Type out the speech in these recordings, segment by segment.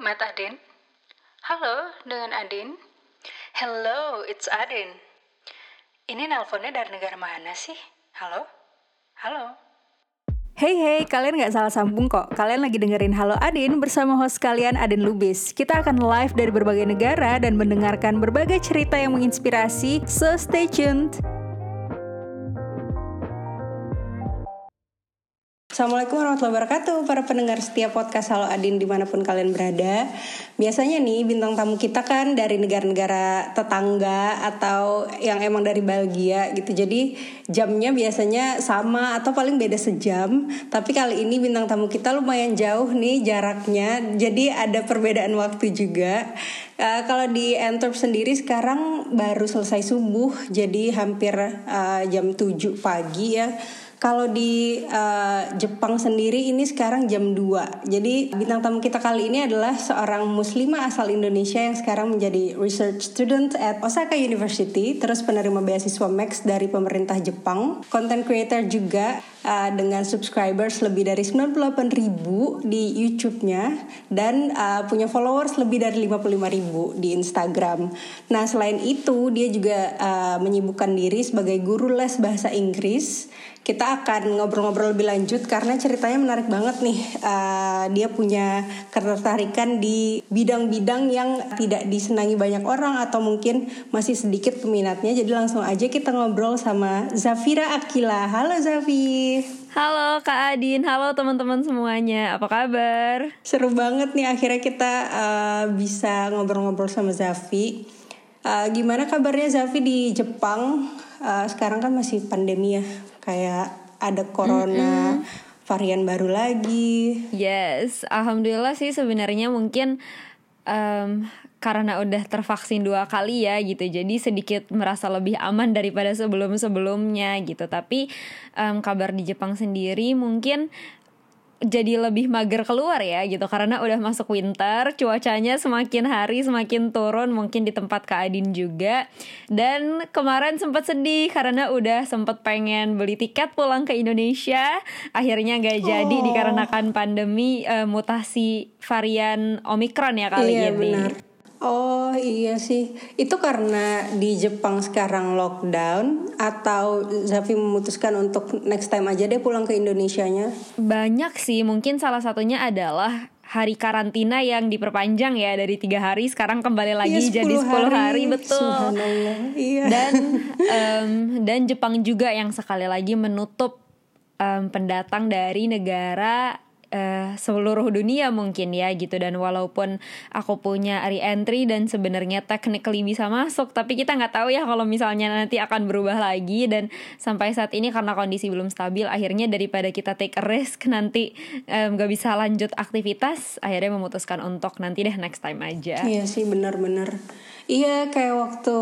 Matt Adin. Halo, dengan Adin. Hello, it's Adin. Ini nelponnya dari negara mana sih? Halo? Halo? Hey hey, kalian nggak salah sambung kok. Kalian lagi dengerin Halo Adin bersama host kalian Adin Lubis. Kita akan live dari berbagai negara dan mendengarkan berbagai cerita yang menginspirasi. So stay tuned. Assalamualaikum warahmatullahi wabarakatuh para pendengar setiap podcast Halo Adin di mana pun kalian berada. Biasanya nih bintang tamu kita kan dari negara-negara tetangga atau yang emang dari Belgia gitu. Jadi jamnya biasanya sama atau paling beda sejam. Tapi kali ini bintang tamu kita lumayan jauh nih jaraknya. Jadi ada perbedaan waktu juga. Uh, Kalau di Antwerp sendiri sekarang baru selesai subuh. Jadi hampir uh, jam 7 pagi ya kalau di uh, Jepang sendiri ini sekarang jam 2. Jadi bintang tamu kita kali ini adalah seorang muslimah asal Indonesia yang sekarang menjadi research student at Osaka University, terus penerima beasiswa Max dari pemerintah Jepang, content creator juga uh, dengan subscribers lebih dari 98 ribu di YouTube-nya dan uh, punya followers lebih dari 55 ribu di Instagram. Nah selain itu dia juga uh, menyibukkan diri sebagai guru les bahasa Inggris kita akan ngobrol-ngobrol lebih lanjut karena ceritanya menarik banget nih. Uh, dia punya ketertarikan di bidang-bidang yang tidak disenangi banyak orang atau mungkin masih sedikit peminatnya. Jadi langsung aja kita ngobrol sama Zafira Akila. Halo Zafi. Halo Kak Adin, halo teman-teman semuanya. Apa kabar? Seru banget nih akhirnya kita uh, bisa ngobrol-ngobrol sama Zafi. Uh, gimana kabarnya Zafi di Jepang? Uh, sekarang kan masih pandemi ya kayak ada corona mm -hmm. varian baru lagi. Yes, alhamdulillah sih sebenarnya mungkin um, karena udah tervaksin dua kali ya gitu jadi sedikit merasa lebih aman daripada sebelum sebelumnya gitu tapi um, kabar di Jepang sendiri mungkin jadi lebih mager keluar ya gitu karena udah masuk winter cuacanya semakin hari semakin turun mungkin di tempat Kak Adin juga dan kemarin sempat sedih karena udah sempet pengen beli tiket pulang ke Indonesia akhirnya gak jadi oh. dikarenakan pandemi uh, mutasi varian Omikron ya kali iya, ini. Benar. Oh iya sih, itu karena di Jepang sekarang lockdown atau Zafi memutuskan untuk next time aja deh pulang ke Indonesia-nya? Banyak sih, mungkin salah satunya adalah hari karantina yang diperpanjang ya dari tiga hari sekarang kembali iya, lagi iya, jadi 10 hari, hari betul. Iya. Dan um, dan Jepang juga yang sekali lagi menutup um, pendatang dari negara uh, seluruh dunia mungkin ya gitu. Dan walaupun aku punya re-entry dan sebenarnya technically bisa masuk tapi kita nggak tahu ya kalau misalnya nanti akan berubah lagi. Dan sampai saat ini karena kondisi belum stabil akhirnya daripada kita take a risk nanti nggak um, bisa lanjut aktivitas akhirnya memutuskan untuk nanti deh next time aja. Iya sih benar-benar Iya kayak waktu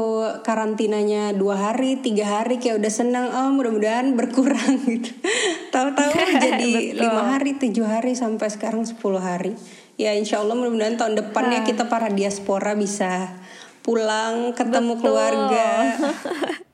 karantinanya dua hari, tiga hari kayak udah senang, oh mudah-mudahan berkurang gitu. Tahu-tahu jadi lima hari, tujuh hari sampai sekarang sepuluh hari. Ya insya Allah mudah-mudahan tahun depannya kita para diaspora bisa pulang ketemu Betul. keluarga.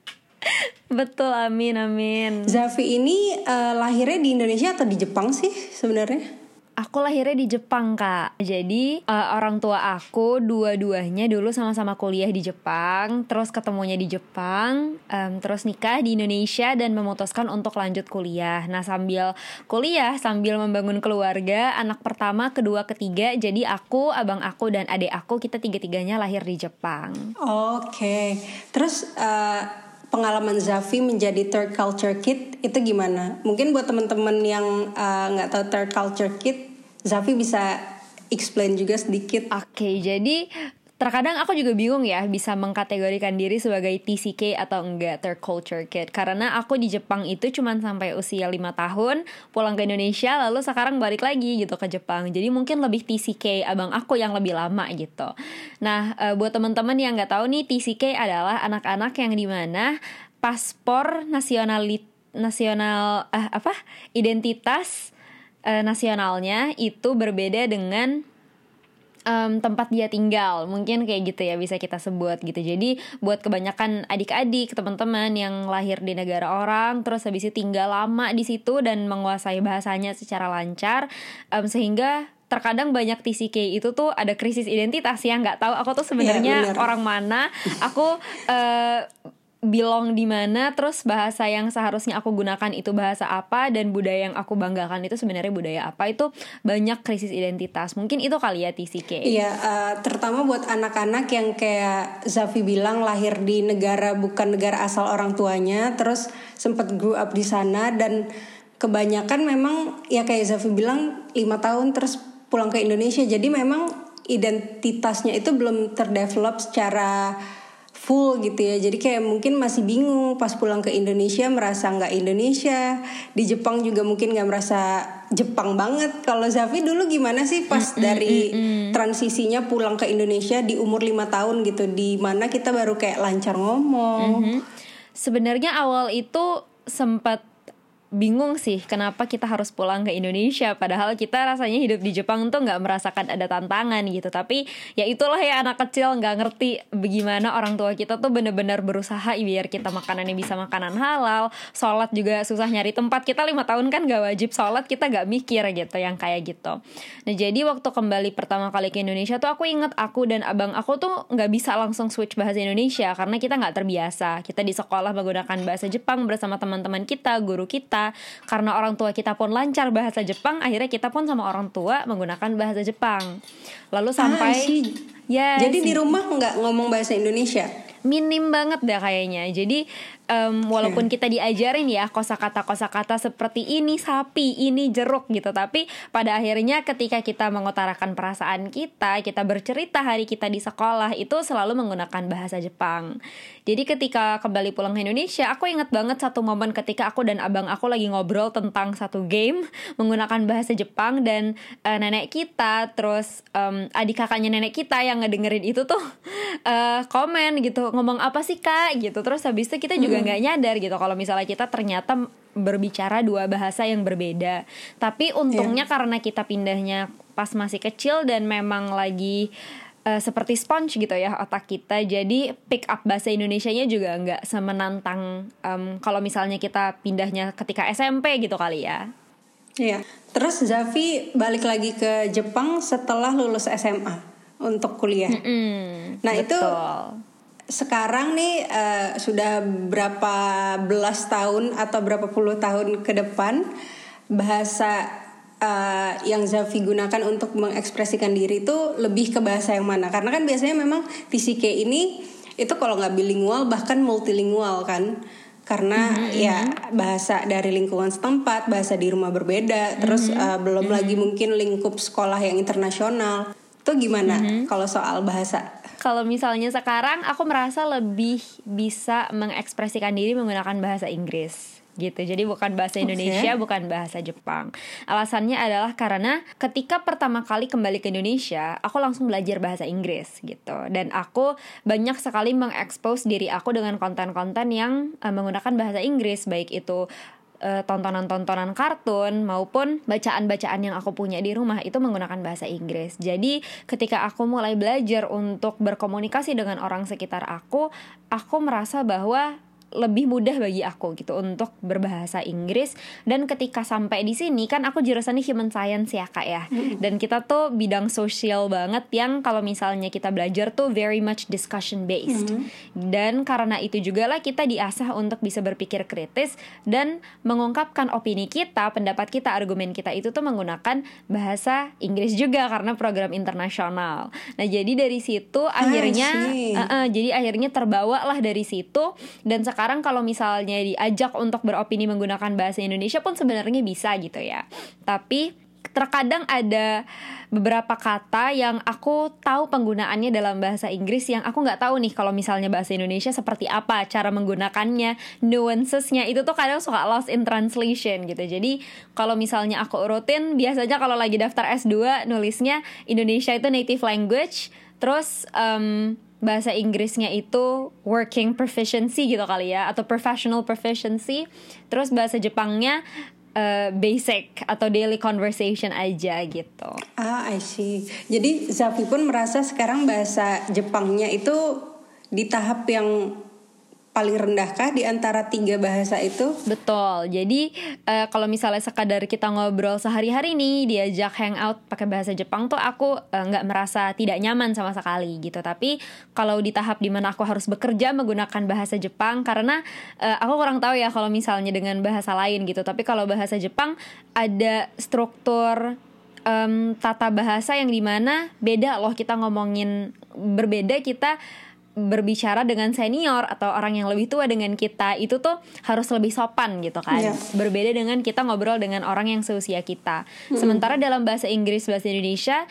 Betul, amin amin. Zafi ini uh, lahirnya di Indonesia atau di Jepang sih sebenarnya? Aku lahirnya di Jepang kak Jadi uh, orang tua aku dua-duanya dulu sama-sama kuliah di Jepang Terus ketemunya di Jepang um, Terus nikah di Indonesia dan memutuskan untuk lanjut kuliah Nah sambil kuliah, sambil membangun keluarga Anak pertama, kedua, ketiga Jadi aku, abang aku, dan adik aku Kita tiga-tiganya lahir di Jepang Oke okay. Terus uh pengalaman Zafi menjadi third culture kid itu gimana? Mungkin buat teman-teman yang uh, nggak uh, tahu third culture kid, Zafi bisa explain juga sedikit. Oke, okay, jadi terkadang aku juga bingung ya bisa mengkategorikan diri sebagai TCK atau enggak third culture kid. Karena aku di Jepang itu cuma sampai usia 5 tahun pulang ke Indonesia lalu sekarang balik lagi gitu ke Jepang. Jadi mungkin lebih TCK abang aku yang lebih lama gitu. Nah uh, buat teman-teman yang nggak tahu nih TCK adalah anak-anak yang di mana paspor nasionalit nasional uh, apa identitas uh, nasionalnya itu berbeda dengan um, tempat dia tinggal. Mungkin kayak gitu ya bisa kita sebut gitu. Jadi buat kebanyakan adik-adik teman-teman yang lahir di negara orang terus habis itu tinggal lama di situ dan menguasai bahasanya secara lancar um, sehingga terkadang banyak TCK itu tuh ada krisis identitas ya. Nggak tahu aku tuh sebenarnya Iya, bener. orang mana. Aku eh, belong di mana terus bahasa yang seharusnya aku gunakan itu bahasa apa dan budaya yang aku banggakan itu sebenarnya budaya apa itu banyak krisis identitas. Mungkin itu kali ya TCK Iya, eh, terutama buat anak-anak yang kayak Zafi bilang lahir di negara bukan negara asal orang tuanya, terus sempat grew up di sana dan kebanyakan memang ya kayak Zafi bilang lima tahun terus pulang ke Indonesia, jadi memang identitasnya itu belum terdevelop secara full gitu ya. Jadi kayak mungkin masih bingung pas pulang ke Indonesia merasa nggak Indonesia. Di Jepang juga mungkin nggak merasa Jepang banget. Kalau Zafi dulu gimana sih pas dari transisinya pulang ke Indonesia di umur lima tahun gitu? Di mana kita baru kayak lancar ngomong? Mhm. Sebenarnya awal itu sempat bingung sih kenapa kita harus pulang ke Indonesia. Padahal kita rasanya hidup di Jepang tuh nggak merasakan ada tantangan gitu. Tapi ya itulah ya anak kecil nggak ngerti bagaimana orang tua kita tuh bener-bener berusaha biar kita makanannya bisa makanan halal. Sholat juga susah nyari tempat. Kita lima tahun kan gak wajib sholat kita nggak mikir gitu yang kayak gitu. Nah jadi waktu kembali pertama kali ke Indonesia tuh aku inget aku dan abang aku tuh nggak bisa langsung switch bahasa Indonesia karena kita nggak terbiasa. Kita di sekolah menggunakan bahasa Jepang bersama teman-teman kita guru kita karena orang tua kita pun lancar bahasa Jepang akhirnya kita pun sama orang tua menggunakan bahasa Jepang. Lalu Ah, sampai ya jadi di rumah nggak ngomong bahasa Indonesia minim banget dah kayaknya. Jadi em, walaupun kita diajarin ya kosakata kosakata seperti ini sapi, ini jeruk gitu, tapi pada akhirnya ketika kita mengutarakan perasaan kita, kita bercerita hari kita di sekolah itu selalu menggunakan bahasa Jepang. Jadi ketika kembali pulang ke Indonesia, aku ingat banget satu momen ketika aku dan abang aku lagi ngobrol tentang satu game menggunakan bahasa Jepang dan eh, nenek kita, terus em, adik kakaknya nenek kita yang ngedengerin itu tuh eh, komen gitu ngomong apa sih kak? gitu. Terus habis itu kita juga nggak nyadar gitu kalau misalnya kita ternyata berbicara dua bahasa yang berbeda. Tapi untungnya karena kita pindahnya pas masih kecil dan memang lagi eh, seperti sponge gitu ya otak kita jadi pick up bahasa Indonesianya juga nggak semenantang em, kalau misalnya kita pindahnya ketika SMP gitu kali ya. Iya. Terus Zafi balik lagi ke Jepang setelah lulus SMA untuk kuliah. Hmm, Nah, itu betul. sekarang nih eh, sudah berapa belas tahun atau berapa puluh tahun ke depan bahasa eh, yang Zafi gunakan untuk mengekspresikan diri itu lebih ke bahasa yang mana? Karena kan biasanya memang TCK ini itu kalau nggak bilingual bahkan multilingual kan karena ya bahasa dari lingkungan setempat bahasa di rumah berbeda terus eh, belum lagi mungkin lingkup sekolah yang internasional itu gimana kalau soal bahasa Kalau misalnya sekarang aku merasa lebih bisa mengekspresikan diri menggunakan bahasa Inggris gitu. Jadi bukan bahasa. Indonesia, bukan bahasa Jepang. Alasannya adalah karena ketika pertama kali kembali ke Indonesia, aku langsung belajar bahasa Inggris gitu. Dan aku banyak sekali mengekspos diri aku dengan konten-konten yang eh, menggunakan bahasa Inggris, baik itu tontonan-tontonan kartun maupun bacaan-bacaan yang aku punya di rumah itu menggunakan bahasa Inggris. Jadi ketika aku mulai belajar untuk berkomunikasi dengan orang sekitar aku, aku merasa bahwa lebih mudah bagi aku gitu untuk berbahasa Inggris. Dan ketika sampai di sini kan aku jurusannya human science ya kak ya. Dan kita tuh bidang sosial banget yang kalau misalnya kita belajar tuh very much discussion based. Dan karena itu juga lah kita diasah untuk bisa berpikir kritis dan mengungkapkan opini kita pendapat kita argumen kita itu tuh menggunakan bahasa Inggris juga karena program internasional. Nah jadi dari situ akhirnya see. uh, Uh, jadi akhirnya terbawa lah dari situ. Dan sekarang kalau misalnya diajak untuk beropini menggunakan bahasa Indonesia pun sebenarnya bisa gitu ya. Tapi terkadang ada beberapa kata yang aku tahu penggunaannya dalam bahasa Inggris yang aku nggak tahu nih kalau misalnya bahasa Indonesia seperti apa cara menggunakannya nuancesnya itu tuh kadang suka lost in translation gitu. Jadi kalau misalnya aku urutin biasanya kalau lagi daftar S2 nulisnya Indonesia itu native language. Terus em, bahasa Inggrisnya itu working proficiency gitu kali ya atau professional proficiency terus bahasa Jepangnya eh, basic atau daily conversation aja gitu Ah, I see. Jadi Zafi pun merasa sekarang bahasa Jepangnya itu di tahap yang paling rendah kah di antara tiga bahasa itu? Betul. Jadi uh, kalau misalnya sekadar kita ngobrol sehari-hari nih diajak hangout pakai bahasa Jepang tuh aku eh, nggak uh, merasa tidak nyaman sama sekali gitu. Tapi kalau di tahap di mana aku harus bekerja menggunakan bahasa Jepang karena uh, aku kurang tahu ya kalau misalnya dengan bahasa lain gitu. Tapi kalau bahasa Jepang ada struktur um, tata bahasa yang di mana beda loh kita ngomongin berbeda kita berbicara dengan senior atau orang yang lebih tua dengan kita itu tuh harus lebih sopan gitu kan. Yeah. berbeda dengan kita ngobrol dengan orang yang seusia kita. Hmm. sementara dalam bahasa Inggris bahasa Indonesia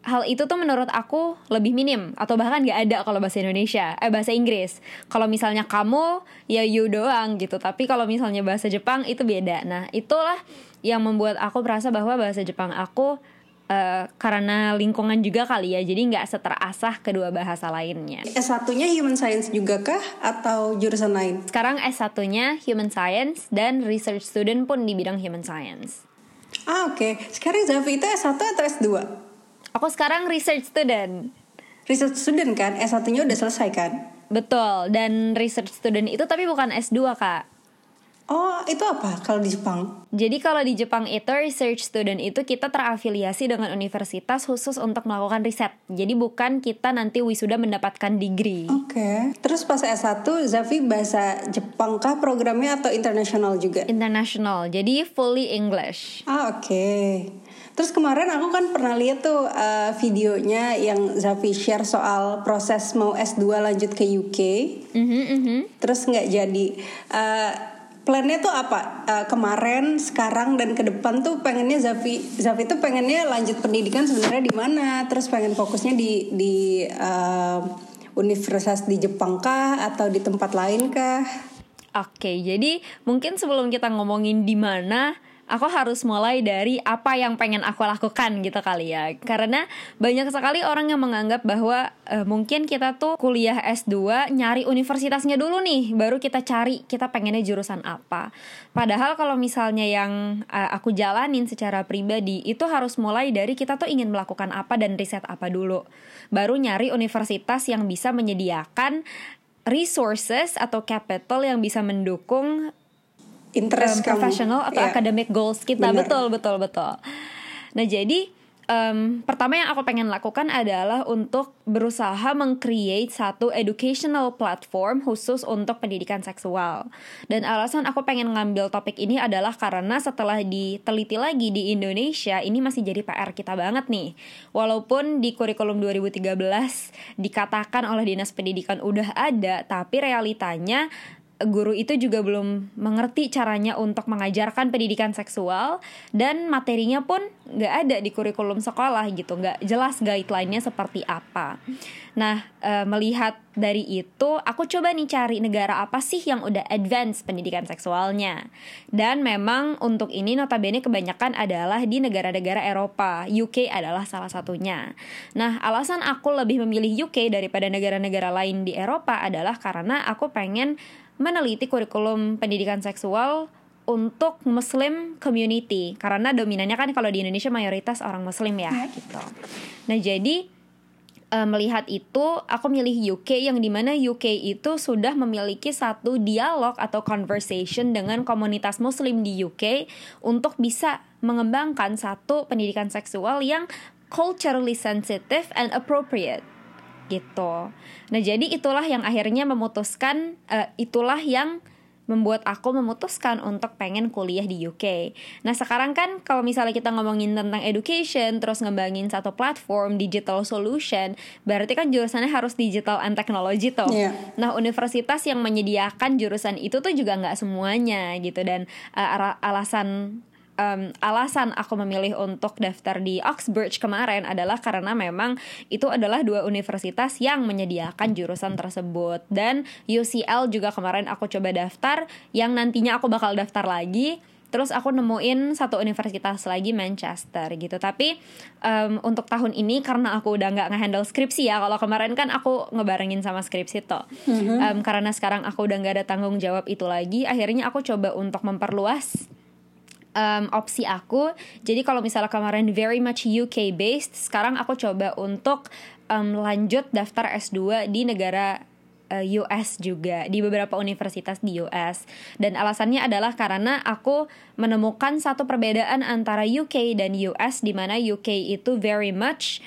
hal itu tuh menurut aku lebih minim atau bahkan gak ada kalau bahasa Indonesia eh bahasa Inggris. Kalau misalnya kamu ya you doang gitu. Tapi kalau misalnya bahasa Jepang itu beda. Nah itulah yang membuat aku merasa bahwa bahasa Jepang aku Uh, karena lingkungan juga kali ya jadi nggak seterasah kedua bahasa lainnya S1-nya Human Science juga kah atau jurusan lain? Sekarang S1-nya Human Science dan Research Student pun di bidang Human Science Ah oke, okay. sekarang Zafi itu S1 atau S2? Aku sekarang Research Student Research Student kan, S1-nya udah selesai kan? Betul, dan Research Student itu tapi bukan S2 kak Oh, itu apa kalau di Jepang? Jadi kalau di Jepang itu research student itu kita terafiliasi dengan universitas khusus untuk melakukan riset. Jadi bukan kita nanti wisuda mendapatkan degree. Oke. Okay. Terus pas S1 Zafi bahasa Jepang kah programnya atau internasional juga? International. Jadi fully English. Ah, oke. Okay. Terus kemarin aku kan pernah lihat tuh uh, videonya yang Zafi share soal proses mau S2 lanjut ke UK. Mm -hmm, mm -hmm. Terus nggak jadi. Uh, plannya tuh apa? Uh, kemarin sekarang dan ke depan tuh pengennya Zafi Zafi tuh pengennya lanjut pendidikan sebenarnya di mana? Terus pengen fokusnya di di uh, universitas di Jepang kah? Atau di tempat lain kah? Oke, jadi mungkin sebelum kita ngomongin di mana, aku harus mulai dari apa yang pengen aku lakukan gitu kali ya. Karena banyak sekali orang yang menganggap bahwa uh, mungkin kita tuh kuliah S2 nyari universitasnya dulu nih baru kita cari kita pengennya jurusan apa. Padahal kalau misalnya yang uh, aku jalanin secara pribadi itu harus mulai dari kita tuh ingin melakukan apa dan riset apa dulu. Baru nyari universitas yang bisa menyediakan resources atau capital yang bisa mendukung interest um, profesional atau yeah. academic goals kita Bener. betul betul betul nah jadi um, pertama yang aku pengen lakukan adalah untuk berusaha mengcreate satu educational platform khusus untuk pendidikan seksual. Dan alasan aku pengen ngambil topik ini adalah karena setelah diteliti lagi di Indonesia, ini masih jadi PR kita banget nih. Walaupun di kurikulum 2013 dikatakan oleh Dinas Pendidikan udah ada, tapi realitanya guru itu juga belum mengerti caranya untuk mengajarkan pendidikan seksual dan materinya pun nggak ada di kurikulum sekolah gitu nggak jelas guideline-nya seperti apa. Nah e, melihat dari itu aku coba nih cari negara apa sih yang udah advance pendidikan seksualnya. Dan memang untuk ini notabene kebanyakan adalah di negara-negara Eropa. UK adalah salah satunya. Nah alasan aku lebih memilih UK daripada negara-negara lain di Eropa adalah karena aku pengen meneliti kurikulum pendidikan seksual untuk Muslim community karena dominannya kan kalau di Indonesia mayoritas orang Muslim ya iya. gitu. Nah jadi uh, melihat itu aku milih UK yang di mana UK itu sudah memiliki satu dialog atau conversation dengan komunitas Muslim di UK untuk bisa mengembangkan satu pendidikan seksual yang culturally sensitive and appropriate gitu. Nah jadi itulah yang akhirnya memutuskan, uh, itulah yang membuat aku memutuskan untuk pengen kuliah di UK. Nah sekarang kan kalau misalnya kita ngomongin tentang education, terus ngembangin satu platform digital solution, berarti kan jurusannya harus digital and technology tuh. Yeah. Nah universitas yang menyediakan jurusan itu tuh juga nggak semuanya gitu dan uh, alasan um, alasan aku memilih untuk daftar di Oxbridge kemarin adalah karena memang itu adalah dua universitas yang menyediakan jurusan tersebut. Dan UCL juga kemarin aku coba daftar yang nantinya aku bakal daftar lagi terus aku nemuin satu universitas lagi Manchester gitu. Tapi um, untuk tahun ini karena aku udah nggak ngehandle skripsi ya kalau kemarin kan aku ngebarengin sama skripsi toh. Mm-hmm. um, karena sekarang aku udah nggak ada tanggung jawab itu lagi akhirnya aku coba untuk memperluas um, opsi aku. Jadi kalau misalnya kemarin very much UK based, sekarang aku coba untuk um, lanjut daftar S2 di negara uh, US juga di beberapa universitas di US dan alasannya adalah karena aku menemukan satu perbedaan antara UK dan US di mana UK itu very much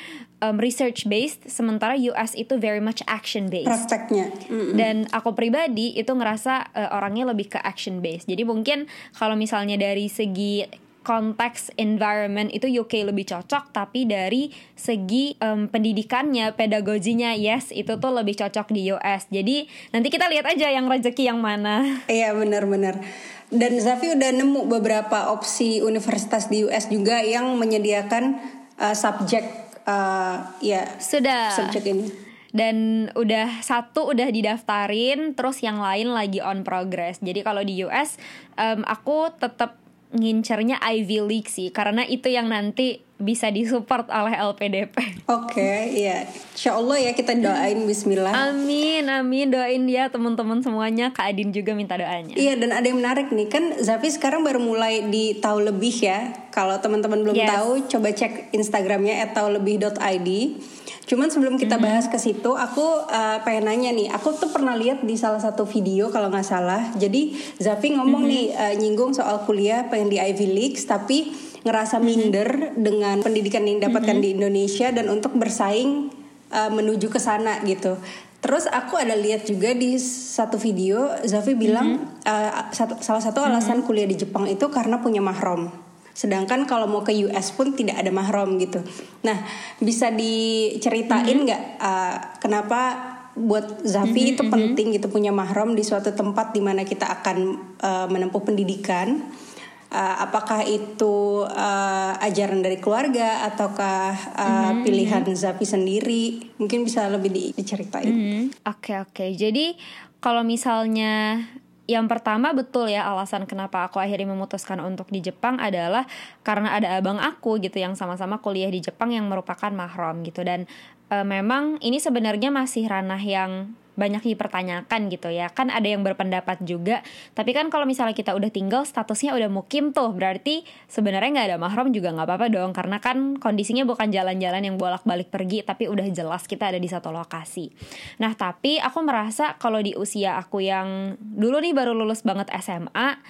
um, research based sementara US itu very much action based. Prakteknya. Mm-mm. Dan aku pribadi itu ngerasa uh, orangnya lebih ke action based. Jadi mungkin kalau misalnya dari segi konteks environment itu UK lebih cocok tapi dari segi um, pendidikannya pedagoginya yes itu tuh lebih cocok di US jadi nanti kita lihat aja yang rezeki yang mana iya benar-benar dan Zafi udah nemu beberapa opsi universitas di US juga yang menyediakan uh, subjek uh, ya sudah. subjek ini. Dan udah satu udah didaftarin terus yang lain lagi on progress. Jadi kalau di US um, aku tetap ngincernya Ivy League sih. Karena itu yang nanti bisa disupport oleh LPDP. Oke, okay, iya. Insya Allah ya kita doain Bismillah. Amin, amin doain ya teman-teman semuanya. Kak Adin juga minta doanya. Iya dan ada yang menarik nih kan Zafi sekarang baru mulai di tahu lebih ya. Kalau teman-teman belum yes. tahu, coba cek Instagramnya @taulebih.id. Cuman sebelum kita mm-hmm. bahas ke situ, aku uh, pengen nanya nih. Aku tuh pernah lihat di salah satu video kalau nggak salah. Jadi Zafi ngomong mm-hmm. nih uh, nyinggung soal kuliah pengen di Ivy League, tapi ngerasa mm-hmm. minder dengan pendidikan yang didapatkan mm-hmm. di Indonesia dan untuk bersaing uh, menuju ke sana gitu. Terus aku ada lihat juga di satu video Zafi bilang mm-hmm. uh, satu, salah satu alasan mm-hmm. kuliah di Jepang itu karena punya mahram. Sedangkan kalau mau ke US pun tidak ada mahram gitu. Nah, bisa diceritain mm-hmm. nggak mm-hmm. uh, kenapa buat Zafi mm-hmm, itu mm-hmm. penting gitu punya mahram di suatu tempat di mana kita akan uh, menempuh pendidikan uh, apakah itu uh, ajaran dari keluarga ataukah uh, mm-hmm. pilihan Zapi sendiri mungkin bisa lebih di, diceritain. Oke mm-hmm. oke okay, okay. jadi kalau misalnya yang pertama betul ya alasan kenapa aku akhirnya memutuskan untuk di Jepang adalah karena ada abang aku gitu yang sama-sama kuliah di Jepang yang merupakan mahram gitu dan e, memang ini sebenarnya masih ranah yang banyak dipertanyakan gitu ya. Kan ada yang berpendapat juga tapi kan kalau misalnya kita udah tinggal statusnya udah mukim tuh berarti sebenarnya nggak ada mahram juga nggak apa-apa dong karena kan kondisinya bukan jalan-jalan yang bolak-balik pergi tapi udah jelas kita ada di satu lokasi. Nah tapi aku merasa kalau di usia aku yang dulu nih baru lulus banget SMA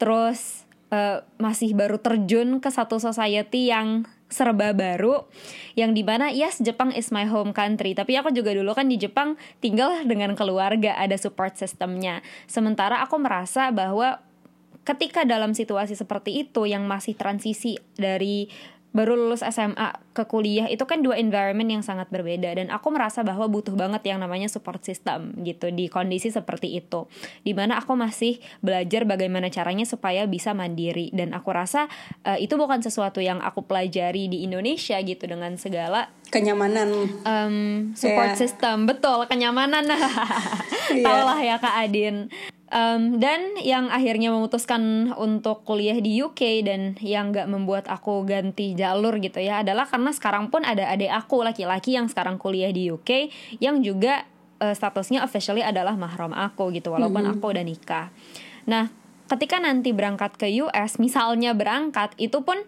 terus uh, masih baru terjun ke satu society yang serba baru yang di mana yes Jepang is my home country tapi aku juga dulu kan di Jepang tinggal dengan keluarga ada support sistemnya sementara aku merasa bahwa ketika dalam situasi seperti itu yang masih transisi dari baru lulus SMA ke kuliah itu kan dua environment yang sangat berbeda. Dan aku merasa bahwa butuh banget yang namanya support system gitu di kondisi seperti itu. Di mana aku masih belajar bagaimana caranya supaya bisa mandiri. Dan aku rasa uh, itu bukan sesuatu yang aku pelajari di Indonesia gitu dengan segala kenyamanan. um, support yeah. system. Betul kenyamanan. Yeah. tau lah ya kak Adin Um, dan yang akhirnya memutuskan untuk kuliah di UK dan yang gak membuat aku ganti jalur gitu ya adalah karena sekarang pun ada adik aku laki-laki yang sekarang kuliah di UK yang juga uh, statusnya officially adalah mahram aku gitu walaupun mm -hmm. aku udah nikah. Nah, ketika nanti berangkat ke US, misalnya berangkat itu pun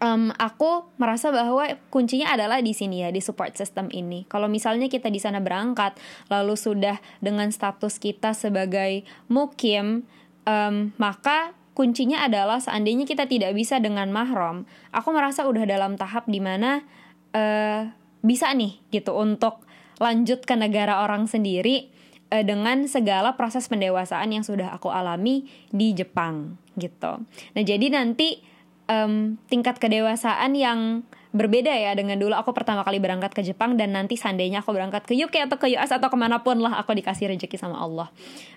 um, aku merasa bahwa kuncinya adalah di sini ya di support system ini. Kalau misalnya kita di sana berangkat, lalu sudah dengan status kita sebagai mukim, um, maka kuncinya adalah seandainya kita tidak bisa dengan mahram, aku merasa udah dalam tahap di mana uh, bisa nih gitu untuk lanjut ke negara orang sendiri uh, dengan segala proses pendewasaan yang sudah aku alami di Jepang gitu. Nah jadi nanti um, tingkat kedewasaan yang berbeda ya dengan dulu aku pertama kali berangkat ke Jepang dan nanti seandainya aku berangkat ke UK atau ke US atau ke mana pun lah aku dikasih rezeki sama Allah.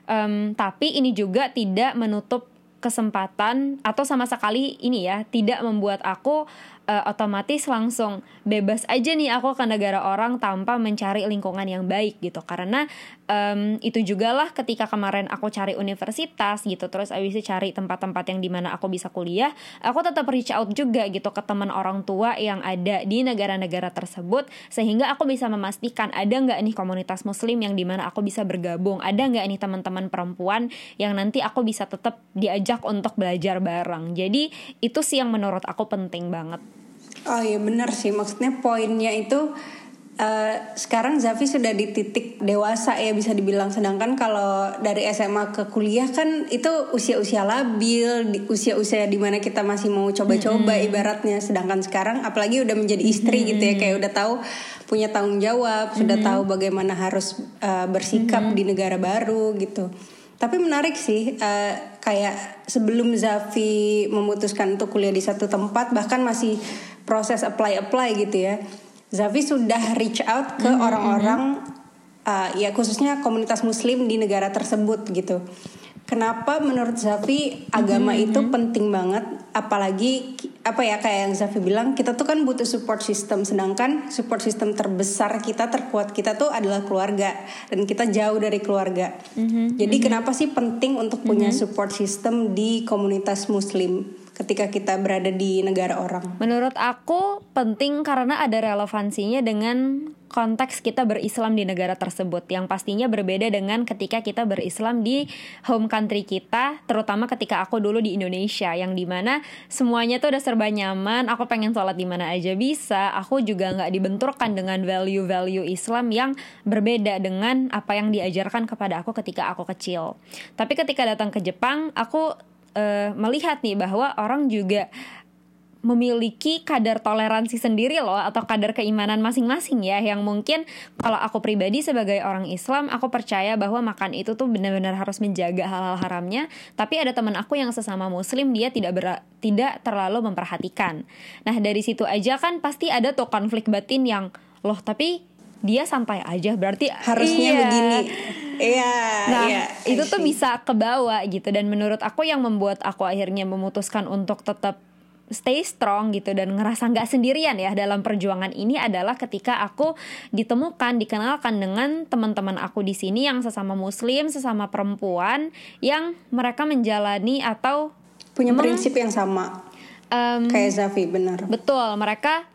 Um, tapi ini juga tidak menutup kesempatan atau sama sekali ini ya tidak membuat aku uh, otomatis langsung bebas aja nih aku ke negara orang tanpa mencari lingkungan yang baik gitu. Karena um, itu juga lah ketika kemarin aku cari universitas gitu terus abis itu cari tempat-tempat yang di mana aku bisa kuliah aku tetap reach out juga gitu ke teman orang tua yang ada di negara-negara tersebut sehingga aku bisa memastikan ada nggak nih komunitas muslim yang di mana aku bisa bergabung ada nggak nih teman-teman perempuan yang nanti aku bisa tetap diajak untuk belajar bareng. Jadi itu sih yang menurut aku penting banget Oh iya benar sih maksudnya poinnya itu Uh, sekarang Zafi sudah di titik dewasa ya bisa dibilang sedangkan kalau dari SMA ke kuliah kan itu usia-usia labil usia-usia di mana kita masih mau coba-coba mm -hmm. ibaratnya sedangkan sekarang apalagi udah menjadi istri mm -hmm. gitu ya kayak udah tahu punya tanggung jawab mm -hmm. sudah tahu bagaimana harus uh, bersikap mm -hmm. di negara baru gitu tapi menarik sih uh, kayak sebelum Zafi memutuskan untuk kuliah di satu tempat bahkan masih proses apply apply gitu ya Zafi sudah reach out ke mm-hmm, orang-orang mm-hmm. uh, ya khususnya komunitas muslim di negara tersebut gitu. Kenapa menurut Zafi agama mm-hmm. itu penting banget apalagi apa ya kayak yang Zafi bilang kita tuh kan butuh support system sedangkan support system terbesar kita terkuat kita tuh adalah keluarga dan kita jauh dari keluarga. Mm-hmm. Jadi mm-hmm. kenapa sih penting untuk punya mm-hmm. support system di komunitas muslim? Ketika kita berada di negara orang? Menurut aku penting karena ada relevansinya dengan konteks kita berislam di negara tersebut yang pastinya berbeda dengan ketika kita berislam di home country kita terutama ketika aku dulu di Indonesia yang di mana semuanya tuh udah serba nyaman aku pengen sholat di mana aja bisa aku juga nggak dibenturkan dengan value-value Islam yang berbeda dengan apa yang diajarkan kepada aku ketika aku kecil tapi ketika datang ke Jepang aku uh, melihat nih bahwa orang juga memiliki kadar toleransi sendiri loh atau kadar keimanan masing-masing ya yang mungkin kalau aku pribadi sebagai orang Islam aku percaya bahwa makan itu tuh benar-benar harus menjaga hal-hal haramnya. Tapi ada teman aku yang sesama muslim dia tidak ber, tidak terlalu memperhatikan. Nah dari situ aja kan pasti ada tuh konflik batin yang loh tapi dia santai aja berarti harusnya iya. begini. Iya nah iya, itu tuh bisa ke bawah gitu. Dan menurut aku yang membuat aku akhirnya memutuskan untuk tetap stay strong gitu dan ngerasa nggak sendirian ya dalam perjuangan ini adalah ketika aku ditemukan dikenalkan dengan teman-teman aku di sini yang sesama muslim sesama perempuan yang mereka menjalani atau punya prinsip yang sama. Um, kayak Zafi benar. betul mereka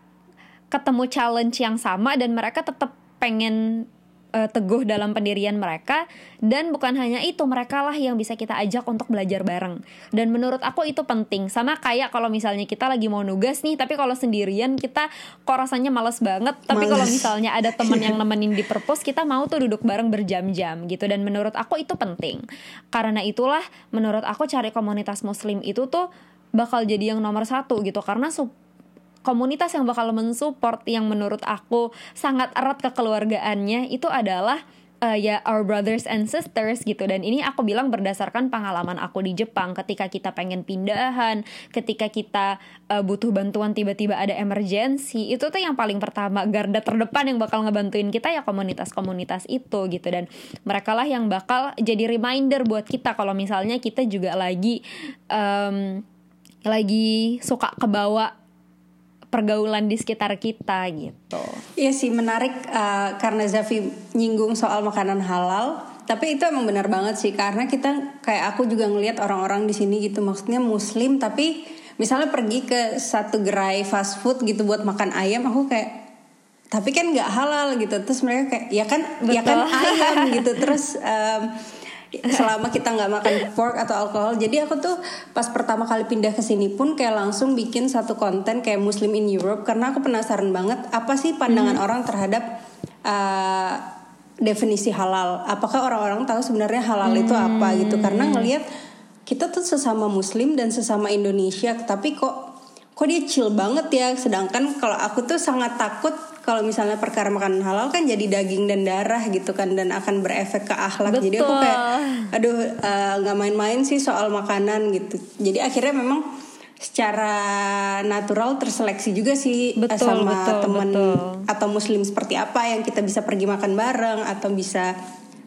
ketemu challenge yang sama dan mereka tetap pengen uh, teguh dalam pendirian mereka dan bukan hanya itu mereka lah yang bisa kita ajak untuk belajar bareng. Dan menurut aku itu penting. Sama kayak kalau misalnya kita lagi mau nugas nih tapi kalau sendirian kita kok rasanya males banget. Tapi kalau misalnya ada teman yang nemenin di perpus kita mau tuh duduk bareng berjam-jam gitu. Dan menurut aku itu penting. Karena itulah menurut aku cari komunitas muslim itu tuh bakal jadi yang nomor satu gitu. Karena komunitas yang bakal mensupport yang menurut aku sangat erat kekeluargaannya itu adalah uh, ya our brothers and sisters gitu. Dan ini aku bilang berdasarkan pengalaman aku di Jepang. Ketika kita pengen pindahan ketika kita uh, butuh bantuan tiba-tiba ada emergency itu tuh yang paling pertama garda terdepan yang bakal ngebantuin kita ya komunitas-komunitas itu gitu. Dan mereka lah yang bakal jadi reminder buat kita kalau misalnya kita juga lagi um, lagi suka kebawa pergaulan di sekitar kita gitu. Iya sih menarik uh, karena Zafi nyinggung soal makanan halal. Tapi itu emang benar banget sih karena kita kayak aku juga ngelihat orang-orang di sini gitu maksudnya muslim tapi misalnya pergi ke satu gerai fast food gitu buat makan ayam aku kayak tapi kan nggak halal gitu terus mereka kayak ya kan Betul. ya kan ayam gitu terus um, selama kita nggak makan pork atau alkohol. Jadi aku tuh pas pertama kali pindah ke sini pun kayak langsung bikin satu konten kayak Muslim in Europe. Karena aku penasaran banget apa sih pandangan hmm. orang terhadap uh, definisi halal? Apakah orang-orang tahu sebenarnya halal hmm. itu apa gitu? Karena ngelihat kita tuh sesama Muslim dan sesama Indonesia tapi kok kok dia chill banget ya? Sedangkan kalau aku tuh sangat takut kalau misalnya perkara makanan halal kan jadi daging dan darah gitu kan dan akan berefek ke akhlak. Betul. jadi aku kayak aduh eh, nggak uh, main-main sih soal makanan gitu. Jadi akhirnya memang secara natural terseleksi juga sih eh, betul, sama betul, teman atau muslim seperti apa yang kita bisa pergi makan bareng atau bisa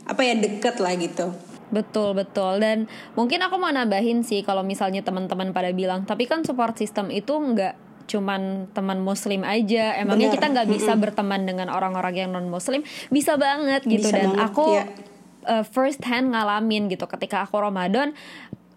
apa ya deket lah gitu. Betul betul. Dan mungkin aku mau nambahin sih kalau misalnya teman-teman pada bilang tapi kan support system itu nggak cuman teman muslim aja emangnya Bener. kita nggak bisa mm -hmm. berteman dengan orang-orang yang non muslim bisa banget gitu bisa dan banget, aku ya. uh, first hand ngalamin gitu ketika aku Ramadan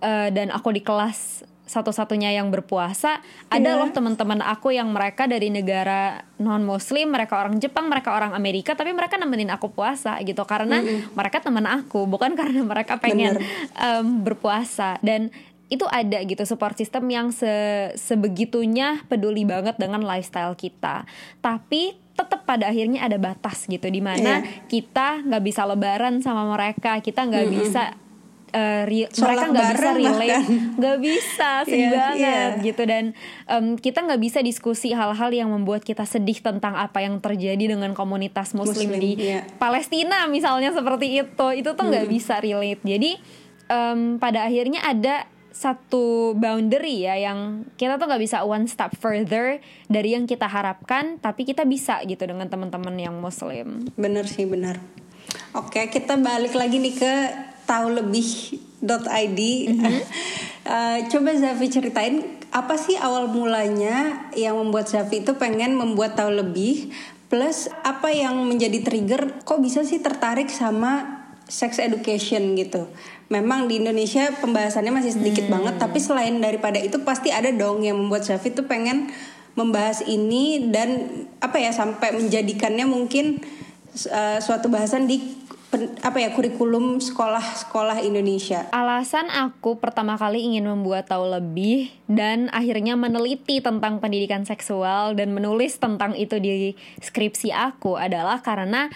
uh, dan aku di kelas satu-satunya yang berpuasa yeah. ada iya. loh teman-teman aku yang mereka dari negara non muslim mereka orang Jepang mereka orang Amerika tapi mereka nemenin aku puasa gitu karena mm -hmm. mereka teman aku bukan karena mereka pengen um, berpuasa dan itu ada gitu support system yang se sebegitunya peduli banget dengan lifestyle kita. Tapi tetap pada akhirnya ada batas gitu di mana Iya. kita nggak bisa lebaran sama mereka kita nggak bisa uh, re- Sholat mereka nggak bisa relate. nggak bisa sedih Iya, banget iya. gitu. Dan em, kita nggak bisa diskusi hal-hal yang membuat kita sedih tentang apa yang terjadi dengan komunitas muslim, Muslim, di iya. Palestina misalnya seperti itu. Itu tuh nggak bisa relate. Jadi em, pada akhirnya ada satu boundary ya yang kita tuh nggak bisa one step further dari yang kita harapkan tapi kita bisa gitu dengan teman-teman yang muslim Bener sih bener. Oke kita balik lagi nih ke tahu lebih.id. Eh, coba Zafi ceritain apa sih awal mulanya yang membuat Zafi itu pengen membuat tahu lebih plus apa yang menjadi trigger kok bisa sih tertarik sama sex education gitu. Memang di Indonesia pembahasannya masih sedikit banget tapi selain daripada itu pasti ada dong yang membuat Zafi tuh pengen membahas ini dan apa ya sampai menjadikannya mungkin uh, suatu bahasan di pen- apa ya kurikulum sekolah-sekolah Indonesia. Alasan aku pertama kali ingin membuat tahu lebih dan akhirnya meneliti tentang pendidikan seksual dan menulis tentang itu di skripsi aku adalah karena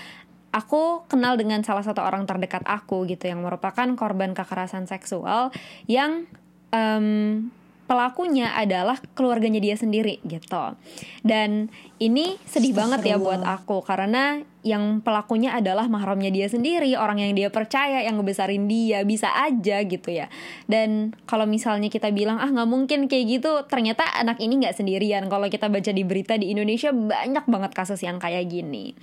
aku kenal dengan salah satu orang terdekat aku gitu yang merupakan korban kekerasan seksual yang em, pelakunya adalah keluarganya dia sendiri gitu. Dan ini sedih banget ya buat aku karena yang pelakunya adalah mahramnya dia sendiri, orang yang dia percaya, yang ngebesarin dia, bisa aja gitu ya. Dan kalau misalnya kita bilang ah nggak mungkin kayak gitu, ternyata anak ini nggak sendirian. Kalau kita baca di berita di Indonesia banyak banget kasus yang kayak gini.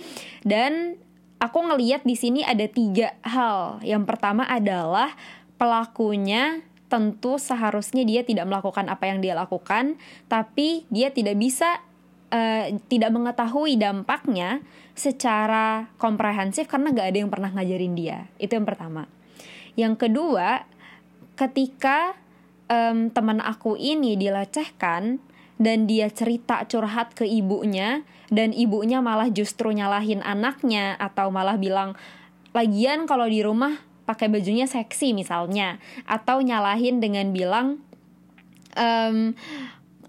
Dan aku ngeliat di sini ada tiga hal. Yang pertama adalah pelakunya tentu seharusnya dia tidak melakukan apa yang dia lakukan, tapi dia tidak bisa eh, tidak mengetahui dampaknya secara komprehensif karena gak ada yang pernah ngajarin dia. Itu yang pertama. Yang kedua, ketika em, teman aku ini dilecehkan dan dia cerita curhat ke ibunya dan ibunya malah justru nyalahin anaknya atau malah bilang lagian kalau di rumah pakai bajunya seksi misalnya atau nyalahin dengan bilang em,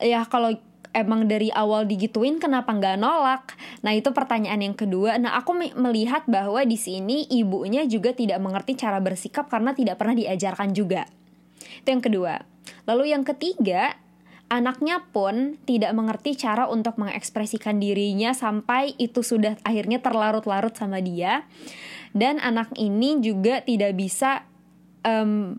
ya kalau emang dari awal digituin kenapa nggak nolak? Nah itu pertanyaan yang kedua. Nah aku me- melihat bahwa di sini ibunya juga tidak mengerti cara bersikap karena tidak pernah diajarkan juga. Itu yang kedua. Lalu yang ketiga, anaknya pun tidak mengerti cara untuk mengekspresikan dirinya sampai itu sudah akhirnya terlarut-larut sama dia. Dan anak ini juga tidak bisa em,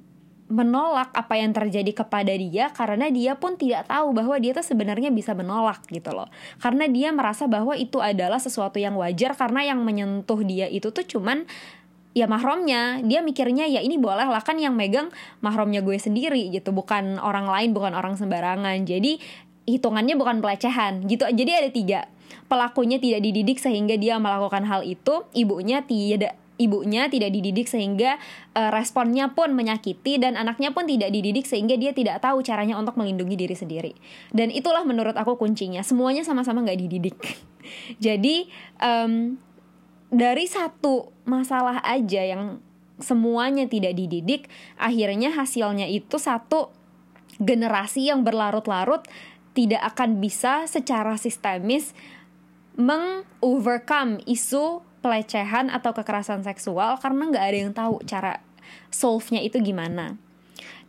menolak apa yang terjadi kepada dia karena dia pun tidak tahu bahwa dia tuh sebenarnya bisa menolak gitu loh. Karena dia merasa bahwa itu adalah sesuatu yang wajar karena yang menyentuh dia itu tuh cuman ya mahromnya dia mikirnya ya ini boleh lah kan yang megang mahromnya gue sendiri gitu. Bukan orang lain bukan orang sembarangan. Jadi hitungannya bukan pelecehan. Gitu. Jadi ada tiga. Pelakunya tidak dididik sehingga dia melakukan hal itu. Ibunya tidak ibunya tidak dididik sehingga eh, responnya pun menyakiti dan anaknya pun tidak dididik sehingga dia tidak tahu caranya untuk melindungi diri sendiri. Dan itulah menurut aku kuncinya. Semuanya sama-sama nggak dididik. Jadi em, dari satu masalah aja yang semuanya tidak dididik, akhirnya hasilnya itu satu generasi yang berlarut-larut tidak akan bisa secara sistemis meng-overcome isu pelecehan atau kekerasan seksual karena nggak ada yang tahu cara solve-nya itu gimana.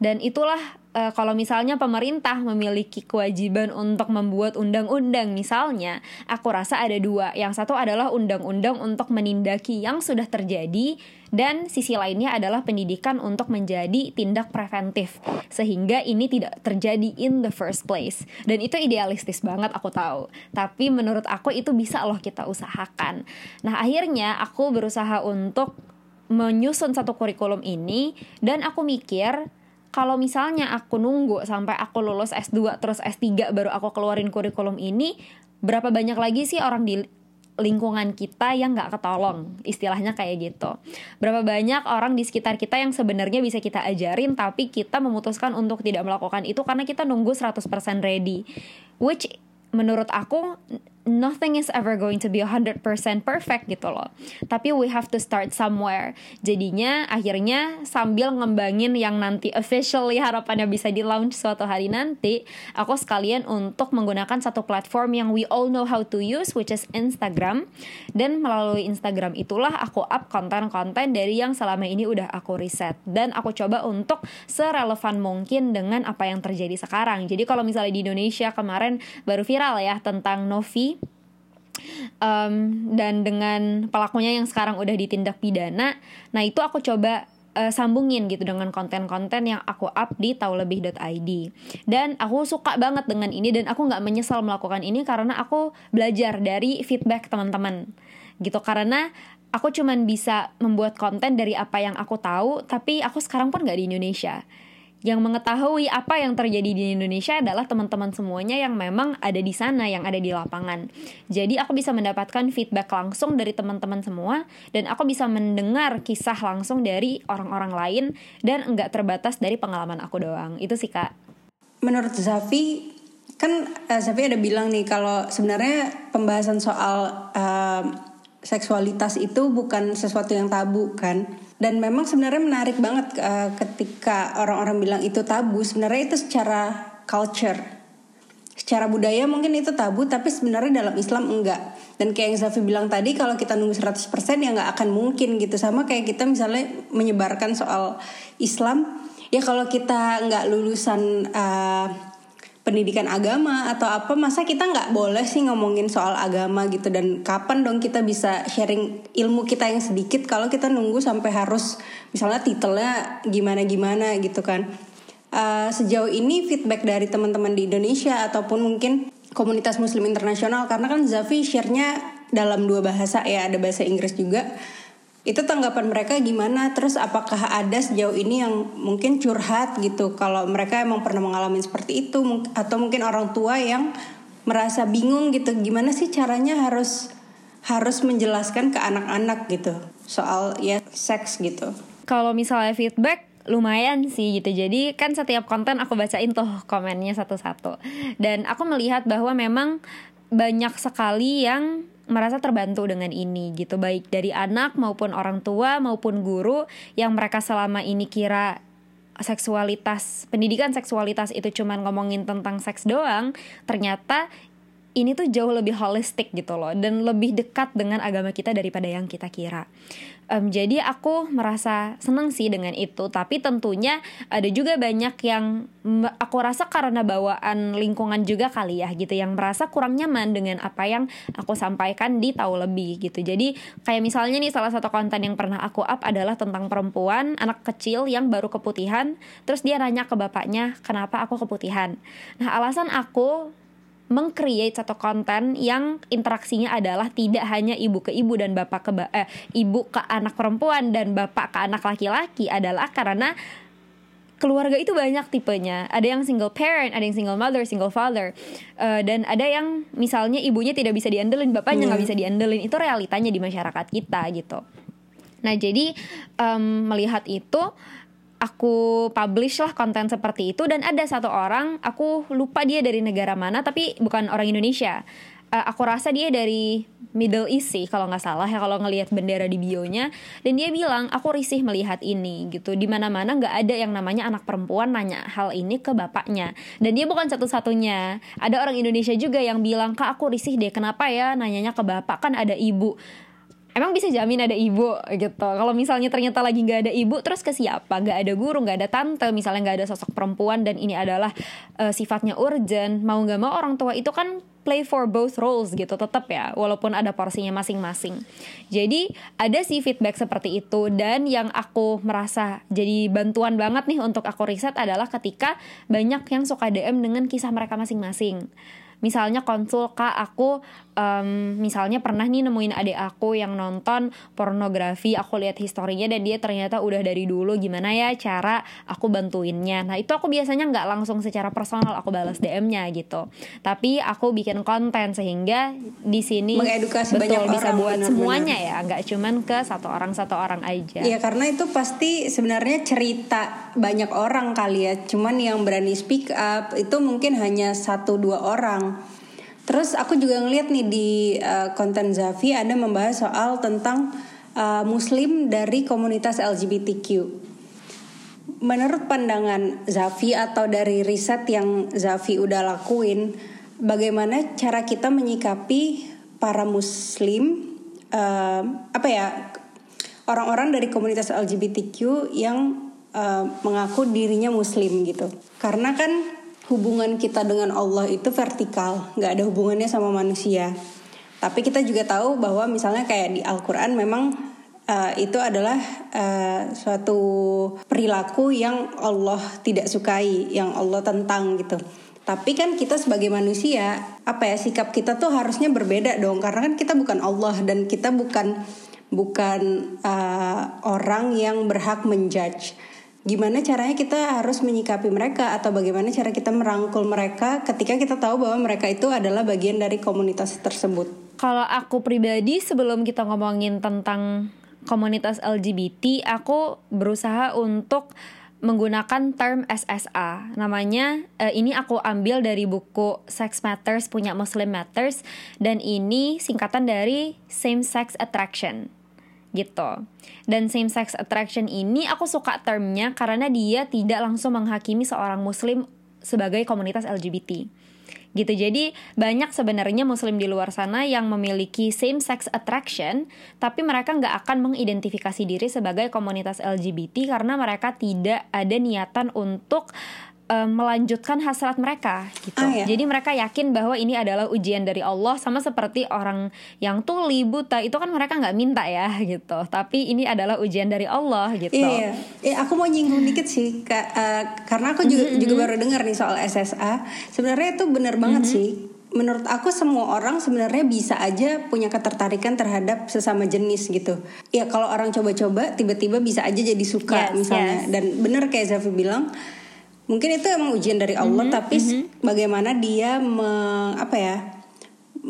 Dan itulah eh, kalau misalnya pemerintah memiliki kewajiban untuk membuat undang-undang misalnya, aku rasa ada dua. Yang satu adalah undang-undang untuk menindaki yang sudah terjadi dan sisi lainnya adalah pendidikan untuk menjadi tindak preventif sehingga ini tidak terjadi in the first place. Dan itu idealistis banget aku tahu. Tapi menurut aku itu bisa loh kita usahakan. Nah, akhirnya aku berusaha untuk menyusun satu kurikulum ini dan aku mikir kalau misalnya aku nunggu sampai aku lulus S2 terus S3 baru aku keluarin kurikulum ini, berapa banyak lagi sih orang di lingkungan kita yang nggak ketolong? Istilahnya kayak gitu. Berapa banyak orang di sekitar kita yang sebenarnya bisa kita ajarin tapi kita memutuskan untuk tidak melakukan itu karena kita nunggu 100% ready. Which menurut aku nothing is ever going to be 100% perfect gitu loh. Tapi we have to start somewhere. Jadinya akhirnya sambil ngembangin yang nanti officially harapannya bisa di launch suatu hari nanti, aku sekalian untuk menggunakan satu platform yang we all know how to use which is Instagram. Dan melalui Instagram itulah aku up konten-konten dari yang selama ini udah aku riset dan aku coba untuk serelevan mungkin dengan apa yang terjadi sekarang. Jadi kalau misalnya di Indonesia kemarin baru viral ya tentang Novi um, dan dengan pelakunya yang sekarang udah ditindak pidana nah itu aku coba uh, sambungin gitu dengan konten-konten yang aku up di taulebih.id dan aku suka banget dengan ini dan aku nggak menyesal melakukan ini karena aku belajar dari feedback teman-teman. Gitu karena aku cuman bisa membuat konten dari apa yang aku tahu tapi aku sekarang pun nggak di Indonesia yang mengetahui apa yang terjadi di Indonesia adalah teman-teman semuanya yang memang ada di sana, yang ada di lapangan. Jadi aku bisa mendapatkan feedback langsung dari teman-teman semua dan aku bisa mendengar kisah langsung dari orang-orang lain dan enggak terbatas dari pengalaman aku doang. Itu sih Kak. Menurut Zafi kan uh, Zafi ada bilang nih kalau sebenarnya pembahasan soal uh, seksualitas itu bukan sesuatu yang tabu kan? Dan memang sebenarnya menarik banget uh, ketika orang-orang bilang itu tabu sebenarnya itu secara culture. Secara budaya mungkin itu tabu tapi sebenarnya dalam Islam enggak. Dan kayak yang Zafi bilang tadi kalau kita nunggu 100% ya nggak akan mungkin gitu. Sama kayak kita misalnya menyebarkan soal Islam ya kalau kita nggak lulusan uh, pendidikan agama atau apa masa kita nggak boleh sih ngomongin soal agama gitu? Dan kapan dong kita bisa sharing ilmu kita yang sedikit kalau kita nunggu sampai harus misalnya titelnya gimana gimana gitu kan? Uh, sejauh ini feedback dari teman-teman di Indonesia ataupun mungkin komunitas Muslim internasional karena kan Zafi share-nya dalam dua bahasa ya ada bahasa Inggris juga itu tanggapan mereka gimana? Terus apakah ada sejauh ini yang mungkin curhat gitu? Kalau mereka emang pernah mengalami seperti itu atau mungkin orang tua yang merasa bingung gitu gimana sih caranya harus harus menjelaskan ke anak-anak gitu soal ya seks gitu? Kalau misalnya feedback lumayan sih gitu. Jadi kan setiap konten aku bacain tuh komennya satu-satu. Dan aku melihat bahwa memang banyak sekali yang merasa terbantu dengan ini gitu. Baik dari anak maupun orang tua maupun guru yang mereka selama ini kira seksualitas pendidikan seksualitas itu cuman ngomongin tentang seks doang ternyata ini tuh jauh lebih holistik gitu loh dan lebih dekat dengan agama kita daripada yang kita kira um, jadi aku merasa senang sih dengan itu. Tapi tentunya ada juga banyak yang aku rasa karena bawaan lingkungan juga kali ya gitu yang merasa kurang nyaman dengan apa yang aku sampaikan di tahu lebih gitu. Jadi kayak misalnya nih salah satu konten yang pernah aku up adalah tentang perempuan anak kecil yang baru keputihan terus dia nanya ke bapaknya kenapa aku keputihan? Nah alasan aku mengcreate satu konten yang interaksinya adalah tidak hanya ibu ke ibu dan bapak ke ba eh, ibu ke anak perempuan dan bapak ke anak laki-laki adalah karena keluarga itu banyak tipenya. Ada yang single parent, ada yang single mother, single father, uh, dan ada yang misalnya ibunya tidak bisa diandelin, bapaknya nggak yeah. bisa diandelin. Itu realitanya di masyarakat kita gitu. Nah jadi um, melihat itu aku publish lah konten seperti itu dan ada satu orang aku lupa dia dari negara mana tapi bukan orang Indonesia. Uh, aku rasa dia dari Middle East sih kalau nggak salah ya kalau ngelihat bendera di bionya. Dan dia bilang aku risih melihat ini gitu. Di mana mana nggak ada yang namanya anak perempuan nanya hal ini ke bapaknya. Dan dia bukan satu-satunya. Ada orang Indonesia juga yang bilang kak aku risih deh kenapa ya nanyanya ke bapak? Kan ada ibu emang bisa jamin ada ibu gitu. Kalau misalnya ternyata lagi nggak ada ibu terus ke siapa? Nggak ada guru nggak ada tante. Misalnya nggak ada sosok perempuan dan ini adalah uh, sifatnya urgent. Mau nggak mau orang tua itu kan play for both roles gitu. Tetap ya walaupun ada porsinya masing-masing. Jadi ada sih feedback seperti itu. Dan yang aku merasa jadi bantuan banget nih untuk aku riset adalah ketika banyak yang suka DM dengan kisah mereka masing-masing misalnya konsul kak aku um, misalnya pernah nih nemuin adik aku yang nonton pornografi aku lihat historinya dan dia ternyata udah dari dulu gimana ya cara aku bantuinnya? Nah itu aku biasanya nggak langsung secara personal aku balas DM-nya gitu. Tapi aku bikin konten sehingga di sini mengedukasi betul banyak bisa orang, buat benar, semuanya benar. ya nggak cuman ke satu orang satu orang aja. Iya karena itu pasti sebenarnya cerita banyak orang kali ya. Cuman yang berani speak up itu mungkin hanya satu dua orang Terus aku juga ngeliat nih di uh, konten Zafi ada membahas soal tentang uh, Muslim dari komunitas LGBTQ. Menurut pandangan Zafi atau dari riset yang Zafi udah lakuin, bagaimana cara kita menyikapi para Muslim, uh, apa ya, orang-orang dari komunitas LGBTQ yang uh, mengaku dirinya Muslim gitu? Karena kan hubungan kita dengan Allah itu vertikal, nggak ada hubungannya sama manusia. Tapi kita juga tahu bahwa misalnya kayak di Al-Quran memang uh, itu adalah uh, suatu perilaku yang Allah tidak sukai, yang Allah tentang gitu. Tapi kan kita sebagai manusia, apa ya sikap kita tuh harusnya berbeda dong, karena kan kita bukan Allah dan kita bukan bukan uh, orang yang berhak menjudge gimana caranya kita harus menyikapi mereka atau bagaimana cara kita merangkul mereka ketika kita tahu bahwa mereka itu adalah bagian dari komunitas tersebut. Kalau aku pribadi sebelum kita ngomongin tentang komunitas LGBT, aku berusaha untuk menggunakan term SSA. Namanya uh, ini aku ambil dari buku Sex Matters punya Muslim Matters dan ini singkatan dari same sex attraction gitu. Dan same sex attraction ini aku suka termnya karena dia tidak langsung menghakimi seorang muslim sebagai komunitas LGBT. Gitu. Jadi banyak sebenarnya muslim di luar sana yang memiliki same sex attraction tapi mereka nggak akan mengidentifikasi diri sebagai komunitas LGBT karena mereka tidak ada niatan untuk um, melanjutkan hasrat mereka gitu. Ah, ya? Jadi mereka yakin bahwa ini adalah ujian dari Allah sama seperti orang yang tuli buta itu kan mereka nggak minta ya gitu. Tapi ini adalah ujian dari Allah gitu. Iya. Eh, aku mau nyinggung dikit sih Kak, uh, karena aku juga mm -hmm. juga baru dengar nih soal SSA. Sebenarnya itu benar banget mm -hmm. sih menurut aku semua orang sebenarnya bisa aja punya ketertarikan terhadap sesama jenis gitu. Ya kalau orang coba-coba tiba-tiba bisa aja jadi suka yes, misalnya. Yes. Dan bener kayak Zafi bilang mungkin itu emang ujian dari Allah mm -hmm, tapi mm -hmm. bagaimana dia me, apa ya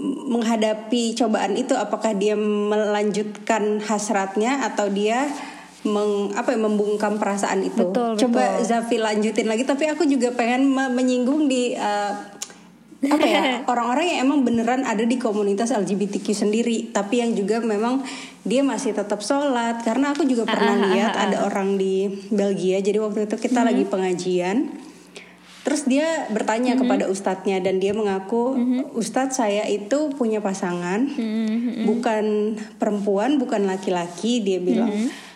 menghadapi cobaan itu apakah dia melanjutkan hasratnya atau dia meng, apa ya, membungkam perasaan itu betul, coba betul. Zafi lanjutin lagi tapi aku juga pengen menyinggung di uh, apa ya orang-orang yang emang beneran ada di komunitas LGBTQ sendiri tapi yang juga memang dia masih tetap sholat. Karena aku juga pernah uh, lihat uh, ada orang di Belgia jadi waktu itu kita uh, lagi pengajian. Terus dia bertanya uh, kepada ustadznya dan dia mengaku uh, ustadz saya itu punya pasangan. Uh, bukan perempuan bukan laki-laki dia bilang.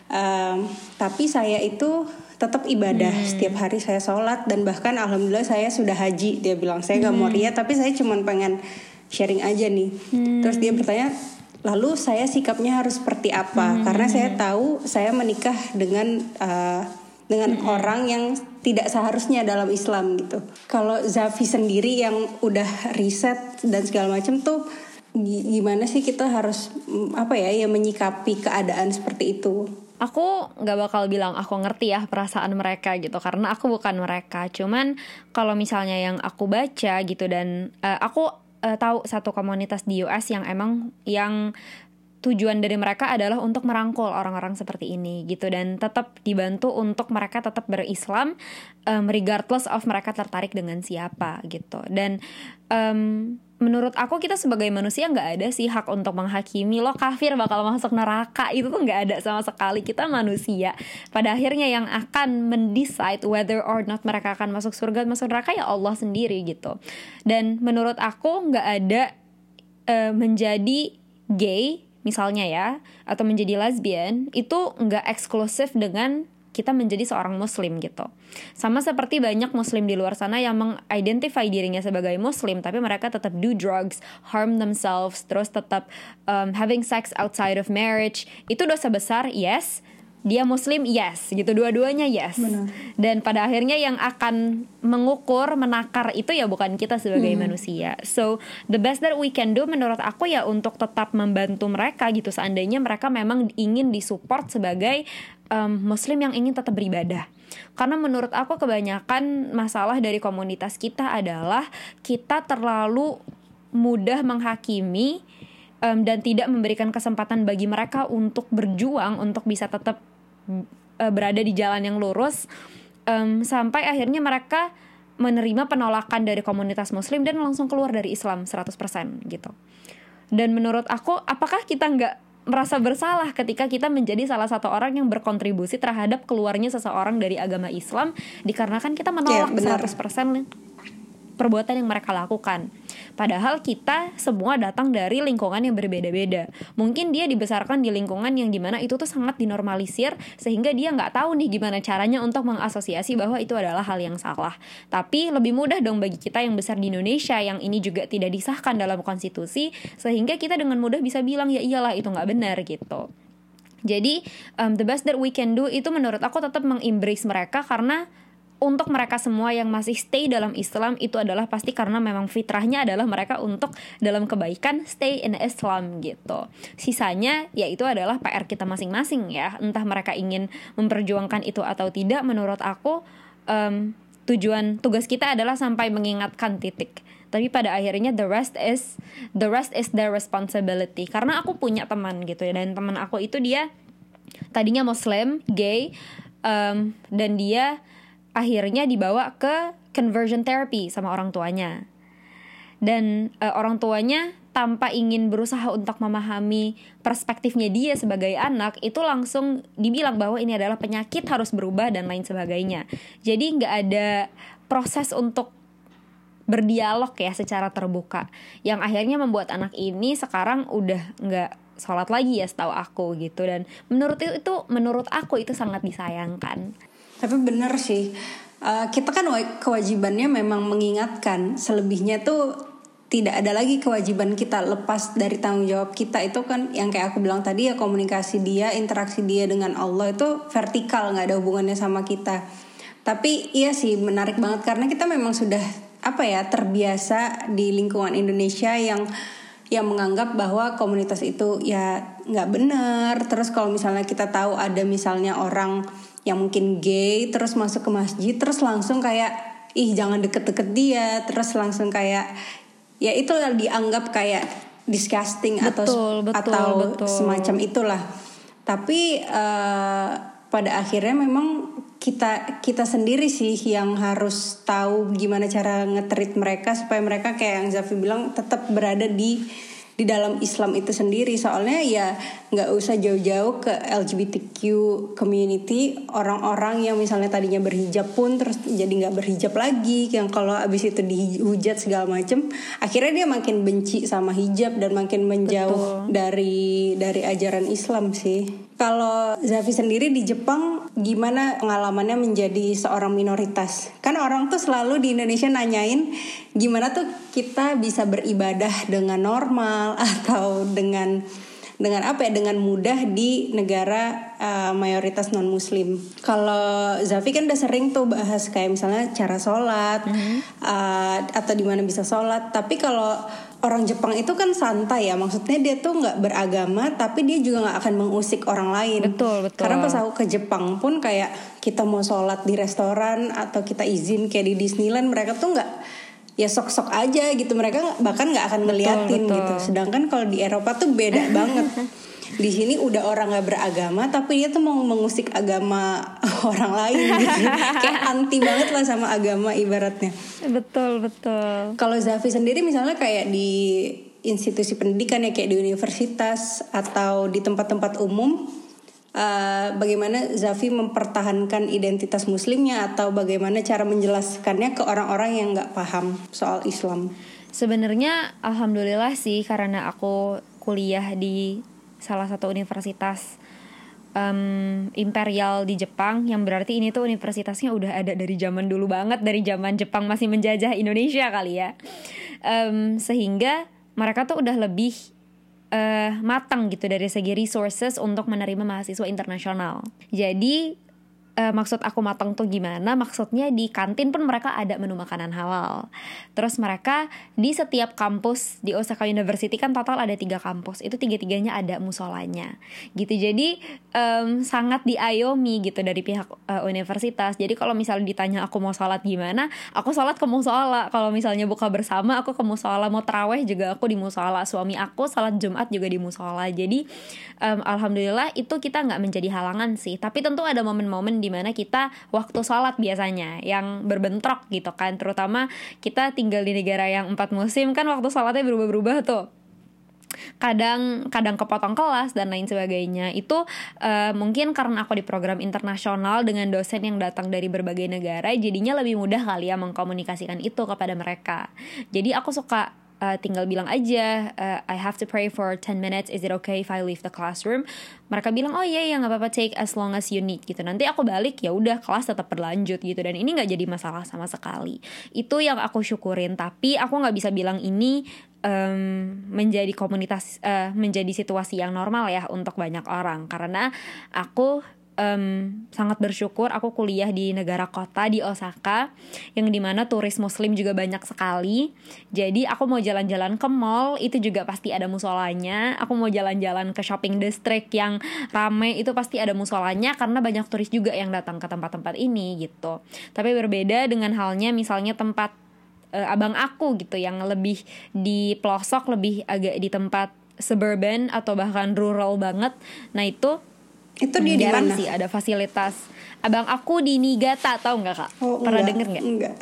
Uh, tapi saya itu tetap ibadah hmm. setiap hari saya sholat dan bahkan alhamdulillah saya sudah haji dia bilang saya nggak hmm. mau ria tapi saya cuma pengen sharing aja nih hmm. terus dia bertanya lalu saya sikapnya harus seperti apa hmm. karena saya tahu saya menikah dengan uh, dengan hmm. orang yang tidak seharusnya dalam Islam gitu kalau Zafi sendiri yang udah riset dan segala macam tuh gimana sih kita harus mm, apa ya ya menyikapi keadaan seperti itu aku nggak bakal bilang aku ngerti ya perasaan mereka gitu karena aku bukan mereka. Cuman kalau misalnya yang aku baca gitu dan uh, aku uh, tahu satu komunitas di US yang emang yang tujuan dari mereka adalah untuk merangkul orang-orang seperti ini gitu dan tetap dibantu untuk mereka tetap berislam um, regardless of mereka tertarik dengan siapa gitu. Dan um, menurut aku kita sebagai manusia nggak ada sih hak untuk menghakimi. Lo kafir bakal masuk neraka. Itu tuh nggak ada sama sekali. Kita manusia. Pada akhirnya yang akan mendecide whether or not mereka akan masuk surga masuk neraka ya Allah sendiri gitu. Dan menurut aku nggak ada uh, menjadi gay misalnya ya atau menjadi lesbian itu nggak eksklusif dengan kita menjadi seorang muslim gitu. Sama seperti banyak muslim di luar sana yang mengidentify dirinya sebagai muslim tapi mereka tetap do drugs, harm themselves, terus tetap um, having sex outside of marriage. Itu dosa besar, yes dia muslim yes gitu. Dua-duanya yes. Benar. dan pada akhirnya yang akan mengukur menakar itu ya bukan kita sebagai hmm. manusia. So the best that we can do menurut aku ya untuk tetap membantu mereka gitu. Seandainya mereka memang ingin disupport sebagai um, muslim yang ingin tetap beribadah. Karena menurut aku kebanyakan masalah dari komunitas kita adalah kita terlalu mudah menghakimi um, dan tidak memberikan kesempatan bagi mereka untuk berjuang untuk bisa tetap uh, berada di jalan yang lurus um, sampai akhirnya mereka menerima penolakan dari komunitas muslim dan langsung keluar dari Islam 100% gitu. Dan menurut aku apakah kita nggak merasa bersalah ketika kita menjadi salah satu orang yang berkontribusi terhadap keluarnya seseorang dari agama Islam dikarenakan kita menolak benar. 100% perbuatan yang mereka lakukan. Padahal kita semua datang dari lingkungan yang berbeda-beda. Mungkin dia dibesarkan di lingkungan yang di mana itu tuh sangat dinormalisir sehingga dia nggak tahu nih gimana caranya untuk mengasosiasi bahwa itu adalah hal yang salah. Tapi lebih mudah dong bagi kita yang besar di Indonesia yang ini juga tidak disahkan dalam konstitusi sehingga kita dengan mudah bisa bilang ya iyalah itu nggak benar gitu. Jadi um, the best that we can do itu menurut aku tetap mengembrace mereka karena untuk mereka semua yang masih stay dalam Islam itu adalah pasti karena memang fitrahnya adalah mereka untuk dalam kebaikan stay in Islam gitu. Sisanya yaitu adalah PR kita masing-masing ya. Entah mereka ingin memperjuangkan itu atau tidak menurut aku um, tujuan tugas kita adalah sampai mengingatkan titik. Tapi pada akhirnya the rest is the rest is their responsibility. Karena aku punya teman gitu ya dan teman aku itu dia tadinya Muslim, gay, um, dan dia akhirnya dibawa ke conversion therapy sama orang tuanya. Dan uh, orang tuanya tanpa ingin berusaha untuk memahami perspektifnya dia sebagai anak itu langsung dibilang bahwa ini adalah penyakit harus berubah dan lain sebagainya. Jadi nggak ada proses untuk berdialog ya secara terbuka yang akhirnya membuat anak ini sekarang udah nggak sholat lagi ya setahu aku gitu dan menurut itu, itu menurut aku itu sangat disayangkan Tapi bener sih, uh, kita kan wa- kewajibannya memang mengingatkan. Selebihnya tuh tidak ada lagi kewajiban kita lepas dari tanggung jawab kita itu kan yang kayak aku bilang tadi ya komunikasi dia, interaksi dia dengan Allah itu vertikal nggak ada hubungannya sama kita. Tapi iya sih menarik banget karena kita memang sudah apa ya terbiasa di lingkungan Indonesia yang yang menganggap bahwa komunitas itu ya nggak benar. Terus kalau misalnya kita tahu ada misalnya orang yang mungkin gay terus masuk ke masjid terus langsung kayak ih jangan deket-deket dia terus langsung kayak ya itu dianggap kayak disgusting atau Betul, betul, atau betul. semacam itulah. Tapi eh, pada akhirnya memang kita kita sendiri sih yang harus tahu gimana cara ngetrit mereka supaya mereka kayak yang Zafi bilang tetap berada di di dalam Islam itu sendiri. Soalnya ya nggak usah jauh-jauh ke LGBTQ community orang-orang yang misalnya tadinya berhijab pun terus jadi nggak berhijab lagi yang kalau abis itu dihujat segala macem akhirnya dia makin benci sama hijab dan makin menjauh dari dari ajaran Islam sih kalau Zafi sendiri di Jepang gimana pengalamannya menjadi seorang minoritas? Kan orang tuh selalu di Indonesia nanyain gimana tuh kita bisa beribadah dengan normal atau dengan dengan apa ya dengan mudah di negara uh, mayoritas non muslim. Kalau Zafi kan udah sering tuh bahas kayak misalnya cara sholat uh, atau di mana bisa sholat. Tapi kalau orang Jepang itu kan santai ya, maksudnya dia tuh nggak beragama, tapi dia juga nggak akan mengusik orang lain. Betul, betul. Karena pas aku ke Jepang pun kayak kita mau sholat di restoran atau kita izin kayak di Disneyland, mereka tuh nggak ya sok-sok aja gitu. Mereka bahkan nggak akan ngeliatin betul. gitu. sedangkan kalau di Eropa tuh beda banget. Di sini udah orang nggak beragama tapi dia tuh mau mengusik agama orang lain gitu. Kayak anti banget lah sama agama ibaratnya. Betul betul. Kalau Zafi sendiri misalnya kayak di institusi pendidikan ya kayak di universitas atau di tempat-tempat umum eh, bagaimana Zafi mempertahankan identitas muslimnya atau bagaimana cara menjelaskannya ke orang-orang yang nggak paham soal Islam Sebenarnya alhamdulillah sih karena aku kuliah di salah satu universitas em, imperial di Jepang yang berarti ini tuh universitasnya udah ada dari zaman dulu banget dari zaman Jepang masih menjajah Indonesia kali ya. Em, sehingga mereka tuh udah lebih eh, matang gitu dari segi resources untuk menerima mahasiswa internasional. Jadi eh, maksud aku matang tuh gimana? Maksudnya di kantin pun mereka ada menu makanan halal. Terus mereka di setiap kampus di Osaka University kan total ada tiga kampus. Itu tiga-tiganya ada musolanya. Gitu. Jadi em, sangat diayomi gitu dari pihak eh, universitas. Jadi kalau misalnya ditanya aku mau sholat gimana, aku sholat ke musola. Kalau misalnya buka bersama, aku ke musola. Mau teraweh juga aku di musola. Suami aku sholat Jumat juga di musola. Jadi em, alhamdulillah itu kita nggak menjadi halangan sih. Tapi tentu ada momen-momen di di mana kita waktu sholat biasanya yang berbentrok gitu kan. Terutama kita tinggal di negara yang empat musim kan waktu sholatnya berubah-berubah tuh. Kadang kadang kepotong kelas dan lain sebagainya. Itu uh, mungkin karena aku di program internasional dengan dosen yang datang dari berbagai negara jadinya lebih mudah kali ya mengkomunikasikan itu kepada mereka. Jadi aku suka uh, tinggal bilang aja uh, I have to pray for 10 minutes. Is it okay if I leave the classroom? Mereka bilang oh iya yeah, ya nggak apa-apa. Take as long as you need gitu. Nanti aku balik ya udah kelas tetap berlanjut gitu. Dan ini nggak jadi masalah sama sekali. Itu yang aku syukurin. Tapi aku nggak bisa bilang ini um, menjadi komunitas uh, menjadi situasi yang normal ya untuk banyak orang. Karena aku um, sangat bersyukur aku kuliah di negara kota di Osaka yang di mana turis muslim juga banyak sekali. Jadi aku mau jalan-jalan ke mall itu juga pasti ada musolanya. Aku mau jalan-jalan ke shopping district yang rame itu pasti ada musolanya karena banyak turis juga yang datang ke tempat-tempat ini gitu. Tapi berbeda dengan halnya misalnya tempat uh, abang aku gitu yang lebih di pelosok lebih agak di tempat suburban atau bahkan rural banget. Nah itu itu dia di mana? sih ada fasilitas abang aku di Niigata tau nggak kak? Oh, pernah enggak, denger nggak? Enggak.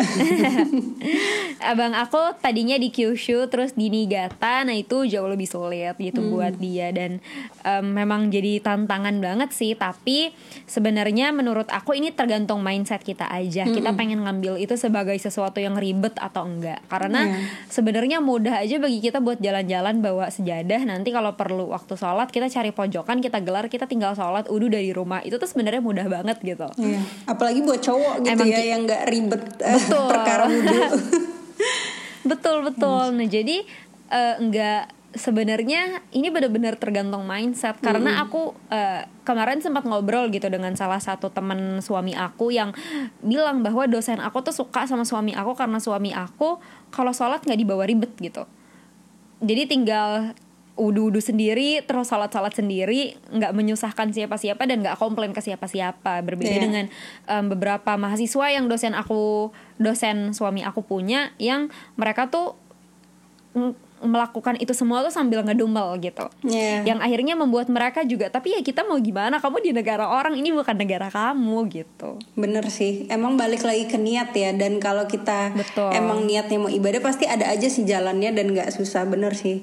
Abang aku tadinya di Kyushu terus di Niigata. Nah itu jauh lebih sulit gitu hmm. buat dia. Dan um, memang jadi tantangan banget sih. Tapi sebenarnya menurut aku ini tergantung mindset kita aja. Hmm. kita pengen ngambil itu sebagai sesuatu yang ribet atau enggak. Karena yeah. sebenarnya mudah aja bagi kita buat jalan-jalan bawa sejadah. Nanti kalau perlu waktu sholat kita cari pojokan kita gelar kita tinggal sholat udu dari rumah. Itu tuh sebenarnya mudah banget gitu Iya. Apalagi buat cowok gitu Emang ya yang nggak ribet eh, betul. perkara wudhu. betul betul. Nah jadi uh, nggak sebenarnya ini benar-benar tergantung mindset karena aku uh, kemarin sempat ngobrol gitu dengan salah satu teman suami aku yang bilang bahwa dosen aku tuh suka sama suami aku karena suami aku kalau sholat nggak dibawa ribet gitu jadi tinggal udu-udu sendiri terus salat-salat sendiri nggak menyusahkan siapa-siapa dan nggak komplain ke siapa-siapa. Berbeda yeah. dengan um, beberapa mahasiswa yang dosen aku dosen suami aku punya yang mereka tuh melakukan itu semua tuh sambil ngedumel gitu. Yeah. yang akhirnya membuat mereka juga tapi ya kita mau gimana? Kamu di negara orang ini bukan negara kamu gitu. Bener sih. Emang balik lagi ke niat ya dan kalau kita Betul. emang niatnya mau ibadah pasti ada aja sih jalannya dan nggak susah. Bener sih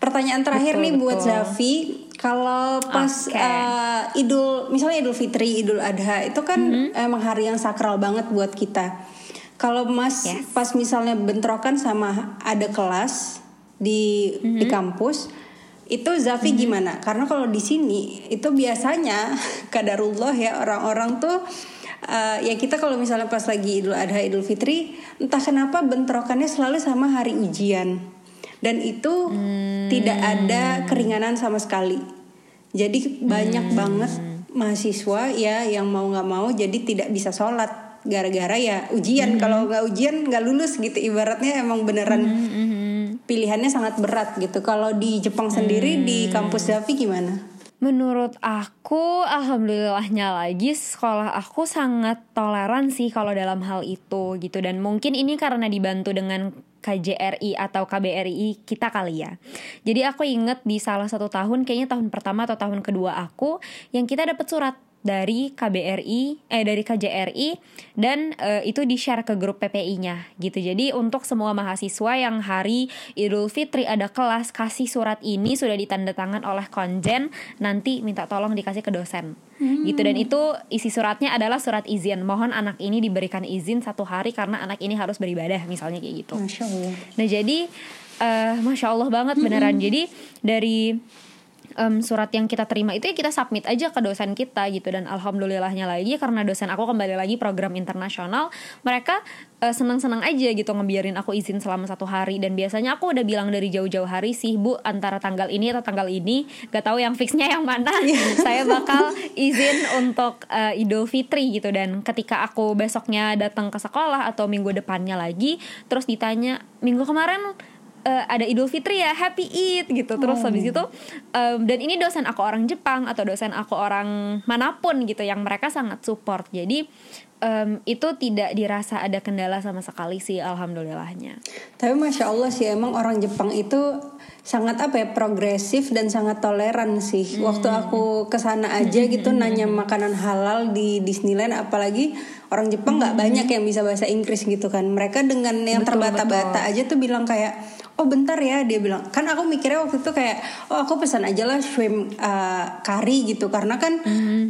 Pertanyaan terakhir betul, nih betul. buat Zafi, kalau pas okay. uh, eh, Idul, misalnya Idul Fitri, Idul Adha itu kan mm -hmm. emang hari yang sakral banget buat kita. Kalau Mas yes. pas misalnya bentrokan sama ada kelas di mm -hmm. di kampus, itu Zafi mm -hmm. gimana? Karena kalau di sini itu biasanya kadarullah ya orang-orang tuh uh, ya kita kalau misalnya pas lagi Idul Adha, Idul Fitri, entah kenapa bentrokannya selalu sama hari ujian dan itu hmm. tidak ada keringanan sama sekali. Jadi banyak hmm. banget mahasiswa ya yang mau nggak mau jadi tidak bisa sholat gara-gara ya ujian hmm. kalau nggak ujian nggak lulus gitu ibaratnya emang beneran hmm. hmm, hmm. pilihannya sangat berat gitu kalau di Jepang sendiri hmm. di kampus Davi gimana? Menurut aku, alhamdulillahnya lagi sekolah aku sangat toleran sih kalau dalam hal itu gitu dan mungkin ini karena dibantu dengan KJRI atau KBRI kita kali ya. Jadi aku inget di salah satu tahun kayaknya tahun pertama atau tahun kedua aku yang kita dapat surat dari KBRI eh dari KJRI dan uh, itu di share ke grup PPI-nya gitu. Jadi untuk semua mahasiswa yang hari Idul Fitri ada kelas kasih surat ini sudah ditandatangan oleh konjen nanti minta tolong dikasih ke dosen. Hmm. Gitu dan itu isi suratnya adalah surat izin. Mohon anak ini diberikan izin satu hari karena anak ini harus beribadah misalnya kayak gitu. Masya Allah. Nah jadi uh, masya Allah banget beneran. Hmm. Jadi dari um, surat yang kita terima itu ya kita submit aja ke dosen kita gitu. Dan alhamdulillahnya lagi karena dosen aku kembali lagi program internasional mereka uh, senang-senang aja gitu ngebiarin aku izin selama satu hari. Dan biasanya aku udah bilang dari jauh-jauh hari sih bu antara tanggal ini atau tanggal ini gak tahu yang fixnya yang mana saya bakal izin untuk uh, Idul Fitri gitu. Dan ketika aku besoknya datang ke sekolah atau minggu depannya lagi terus ditanya minggu kemarin uh, ada Idul Fitri ya Happy Eid gitu. Terus oh. habis itu um, dan ini dosen aku orang Jepang atau dosen aku orang mana pun gitu yang mereka sangat support. Jadi um, itu tidak dirasa ada kendala sama sekali sih alhamdulillahnya. Tapi masya Allah sih emang orang Jepang itu sangat apa ya progresif dan sangat toleran sih. Waktu aku ke sana aja gitu nanya makanan halal di Disneyland apalagi orang Jepang nggak banyak yang bisa bahasa Inggris gitu kan. Mereka dengan yang terbata-bata aja tuh bilang kayak oh bentar ya dia bilang. Kan aku mikirnya waktu itu kayak oh aku pesan aja lah shrimp uh, curry gitu. Karena kan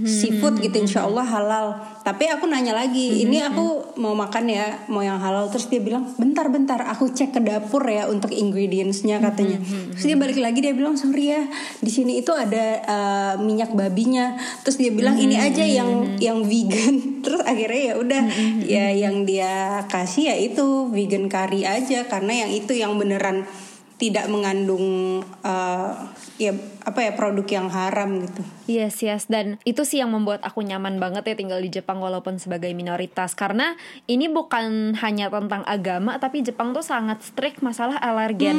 seafood gitu insya Allah halal. Tapi aku nanya lagi ini aku mau makan ya mau yang halal? Terus dia bilang bentar bentar aku cek ke dapur ya untuk ingredientsnya katanya. terus dia balik lagi dia bilang sorry ya di sini itu ada uh, minyak babinya. Terus dia bilang ini aja yang yang vegan. Terus akhirnya ya udah ya yang dia kasih ya itu vegan curry aja. Karena yang itu yang beneran tidak mengandung uh, ya apa ya produk yang haram gitu. Yes, yes. Dan itu sih yang membuat aku nyaman banget ya tinggal di Jepang walaupun sebagai minoritas. Karena ini bukan hanya tentang agama, tapi Jepang tuh sangat strict masalah alergen.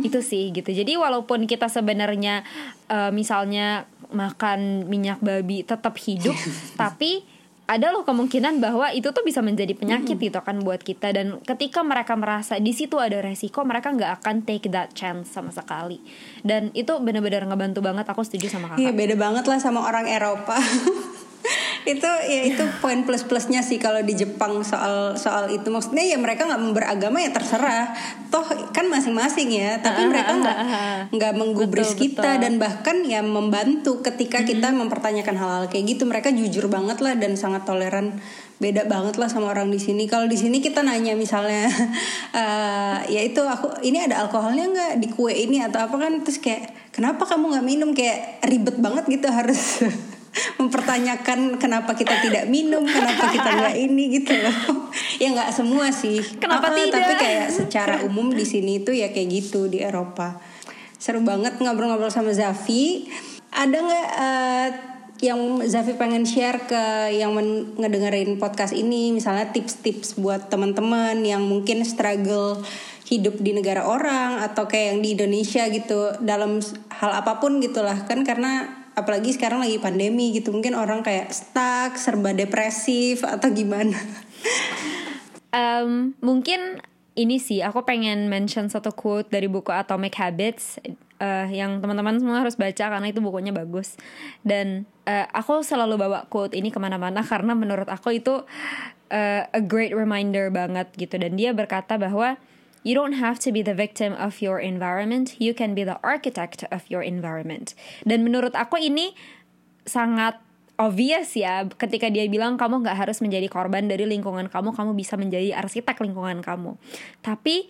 Itu sih gitu. Jadi walaupun kita sebenarnya uh, misalnya makan minyak babi tetap hidup, tapi ada loh kemungkinan bahwa itu tuh bisa menjadi penyakit gitu kan buat kita. Dan ketika mereka merasa di situ ada resiko mereka nggak akan take that chance sama sekali. Dan itu benar-benar ngebantu banget aku setuju sama kakak. Iya beda banget lah sama orang Eropa. itu ya itu poin plus plusnya sih kalau di Jepang soal soal itu. Maksudnya ya mereka nggak beragama ya terserah. Toh kan masing-masing ya. Tapi mereka nggak nggak menggubris Betul, kita betul. dan bahkan ya membantu ketika kita mempertanyakan hal-hal kayak gitu. Mereka jujur banget lah dan sangat toleran. Beda banget lah sama orang di sini. Kalau di sini kita nanya misalnya eh, ya itu aku ini ada alkoholnya nggak di kue ini atau apa kan? Terus kayak kenapa kamu nggak minum? Kayak ribet banget gitu harus mempertanyakan kenapa kita tidak minum kenapa kita nggak ini gitu loh. Ya nggak semua sih. Kenapa Ah, tidak? tapi kayak secara umum di sini tuh ya kayak gitu di Eropa. Seru banget ngobrol-ngobrol sama Zafi. Ada nggak eh, yang Zafi pengen share ke yang men- ngedengerin podcast ini? Misalnya tips-tips buat teman-teman yang mungkin struggle hidup di negara orang atau kayak yang di Indonesia gitu dalam hal apa pun gitulah. Kan karena apalagi sekarang lagi pandemi gitu mungkin orang kayak stuck serba depresif atau gimana? Em, mungkin ini sih aku pengen mention satu quote dari buku Atomic Habits eh, yang teman-teman semua harus baca karena itu bukunya bagus. Dan eh, aku selalu bawa quote ini ke mana-mana karena menurut aku itu eh, a great reminder banget gitu. Dan dia berkata bahwa You don't have to be the victim of your environment, you can be the architect of your environment. Dan menurut aku ini sangat obvious ya ketika dia bilang kamu nggak harus menjadi korban dari lingkungan kamu kamu bisa menjadi arsitek lingkungan kamu. Tapi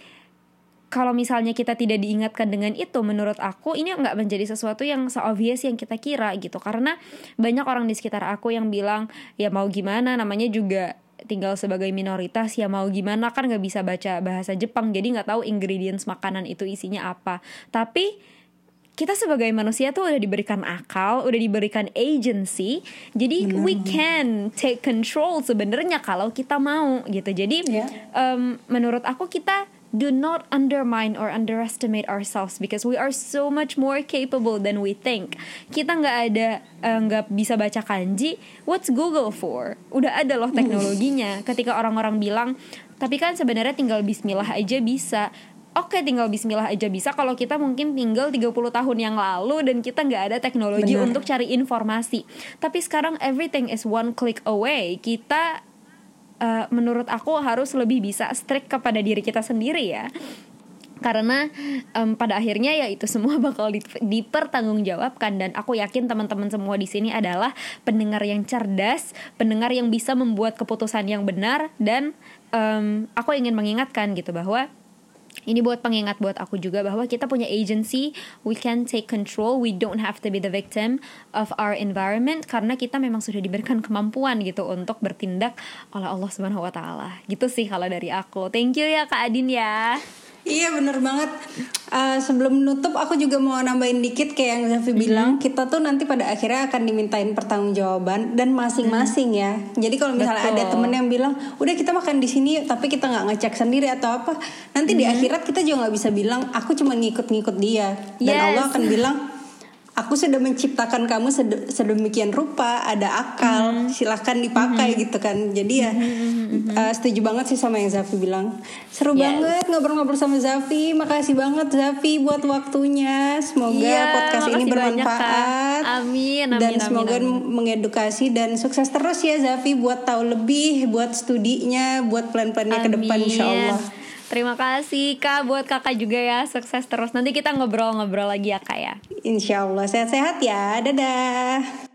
kalau misalnya kita tidak diingatkan dengan itu menurut aku ini nggak menjadi sesuatu yang se-obvious yang kita kira gitu. Karena banyak orang di sekitar aku yang bilang ya mau gimana? Namanya juga tinggal sebagai minoritas ya mau gimana kan nggak bisa baca bahasa Jepang jadi nggak tahu ingredients makanan itu isinya apa tapi kita sebagai manusia tuh udah diberikan akal, udah diberikan agency, jadi we can take control sebenarnya kalau kita mau gitu. Jadi Iya. em, menurut aku kita do not undermine or underestimate ourselves because we are so much more capable than we think. Kita nggak ada eh, nggak bisa baca kanji, what's Google for? Udah ada loh teknologinya. Ketika orang-orang bilang, tapi kan sebenarnya tinggal Bismillah aja bisa. Oke tinggal bismillah aja bisa kalau kita mungkin tinggal 30 tahun yang lalu dan kita nggak ada teknologi Benar. untuk cari informasi. Tapi sekarang everything is one click away. Kita eh, menurut aku harus lebih bisa strict kepada diri kita sendiri ya. Karena em, pada akhirnya ya itu semua bakal di- dipertanggungjawabkan dan aku yakin teman-teman semua di sini adalah pendengar yang cerdas, pendengar yang bisa membuat keputusan yang benar dan em, aku ingin mengingatkan gitu bahwa ini buat pengingat buat aku juga bahwa kita punya agency, we can take control, we don't have to be the victim of our environment karena kita memang sudah diberikan kemampuan gitu untuk bertindak oleh Allah Subhanahu wa taala. Gitu sih kalau dari aku. Thank you ya Kak Adin ya. Iya bener banget. Uh, sebelum nutup aku juga mau nambahin dikit kayak yang Zafi bilang kita tuh nanti pada akhirnya akan dimintain pertanggungjawaban dan masing-masing ya. Jadi kalau misalnya Betul. ada temen yang bilang udah kita makan di sini tapi kita nggak ngecek sendiri atau apa, nanti di akhirat kita juga nggak bisa bilang aku cuma ngikut-ngikut dia dan Yes. Allah akan bilang aku sudah menciptakan kamu sed- sedemikian rupa ada akal silahkan dipakai gitu kan. Jadi ya uh, setuju banget sih sama yang Zafi bilang. Seru Yes. banget ngobrol-ngobrol sama Zafi. Makasih banget Zafi buat waktunya. Semoga Iya, podcast ini banyak, bermanfaat. Kak. Amin, amin, dan amin, semoga amin. mengedukasi dan sukses terus ya Zafi buat tahu lebih buat studinya buat plan-plannya ke depan insya Allah Terima kasih Kak buat Kakak juga ya. Sukses terus. Nanti kita ngobrol-ngobrol lagi ya Kak ya. Insya Allah. Sehat-sehat ya. Dadah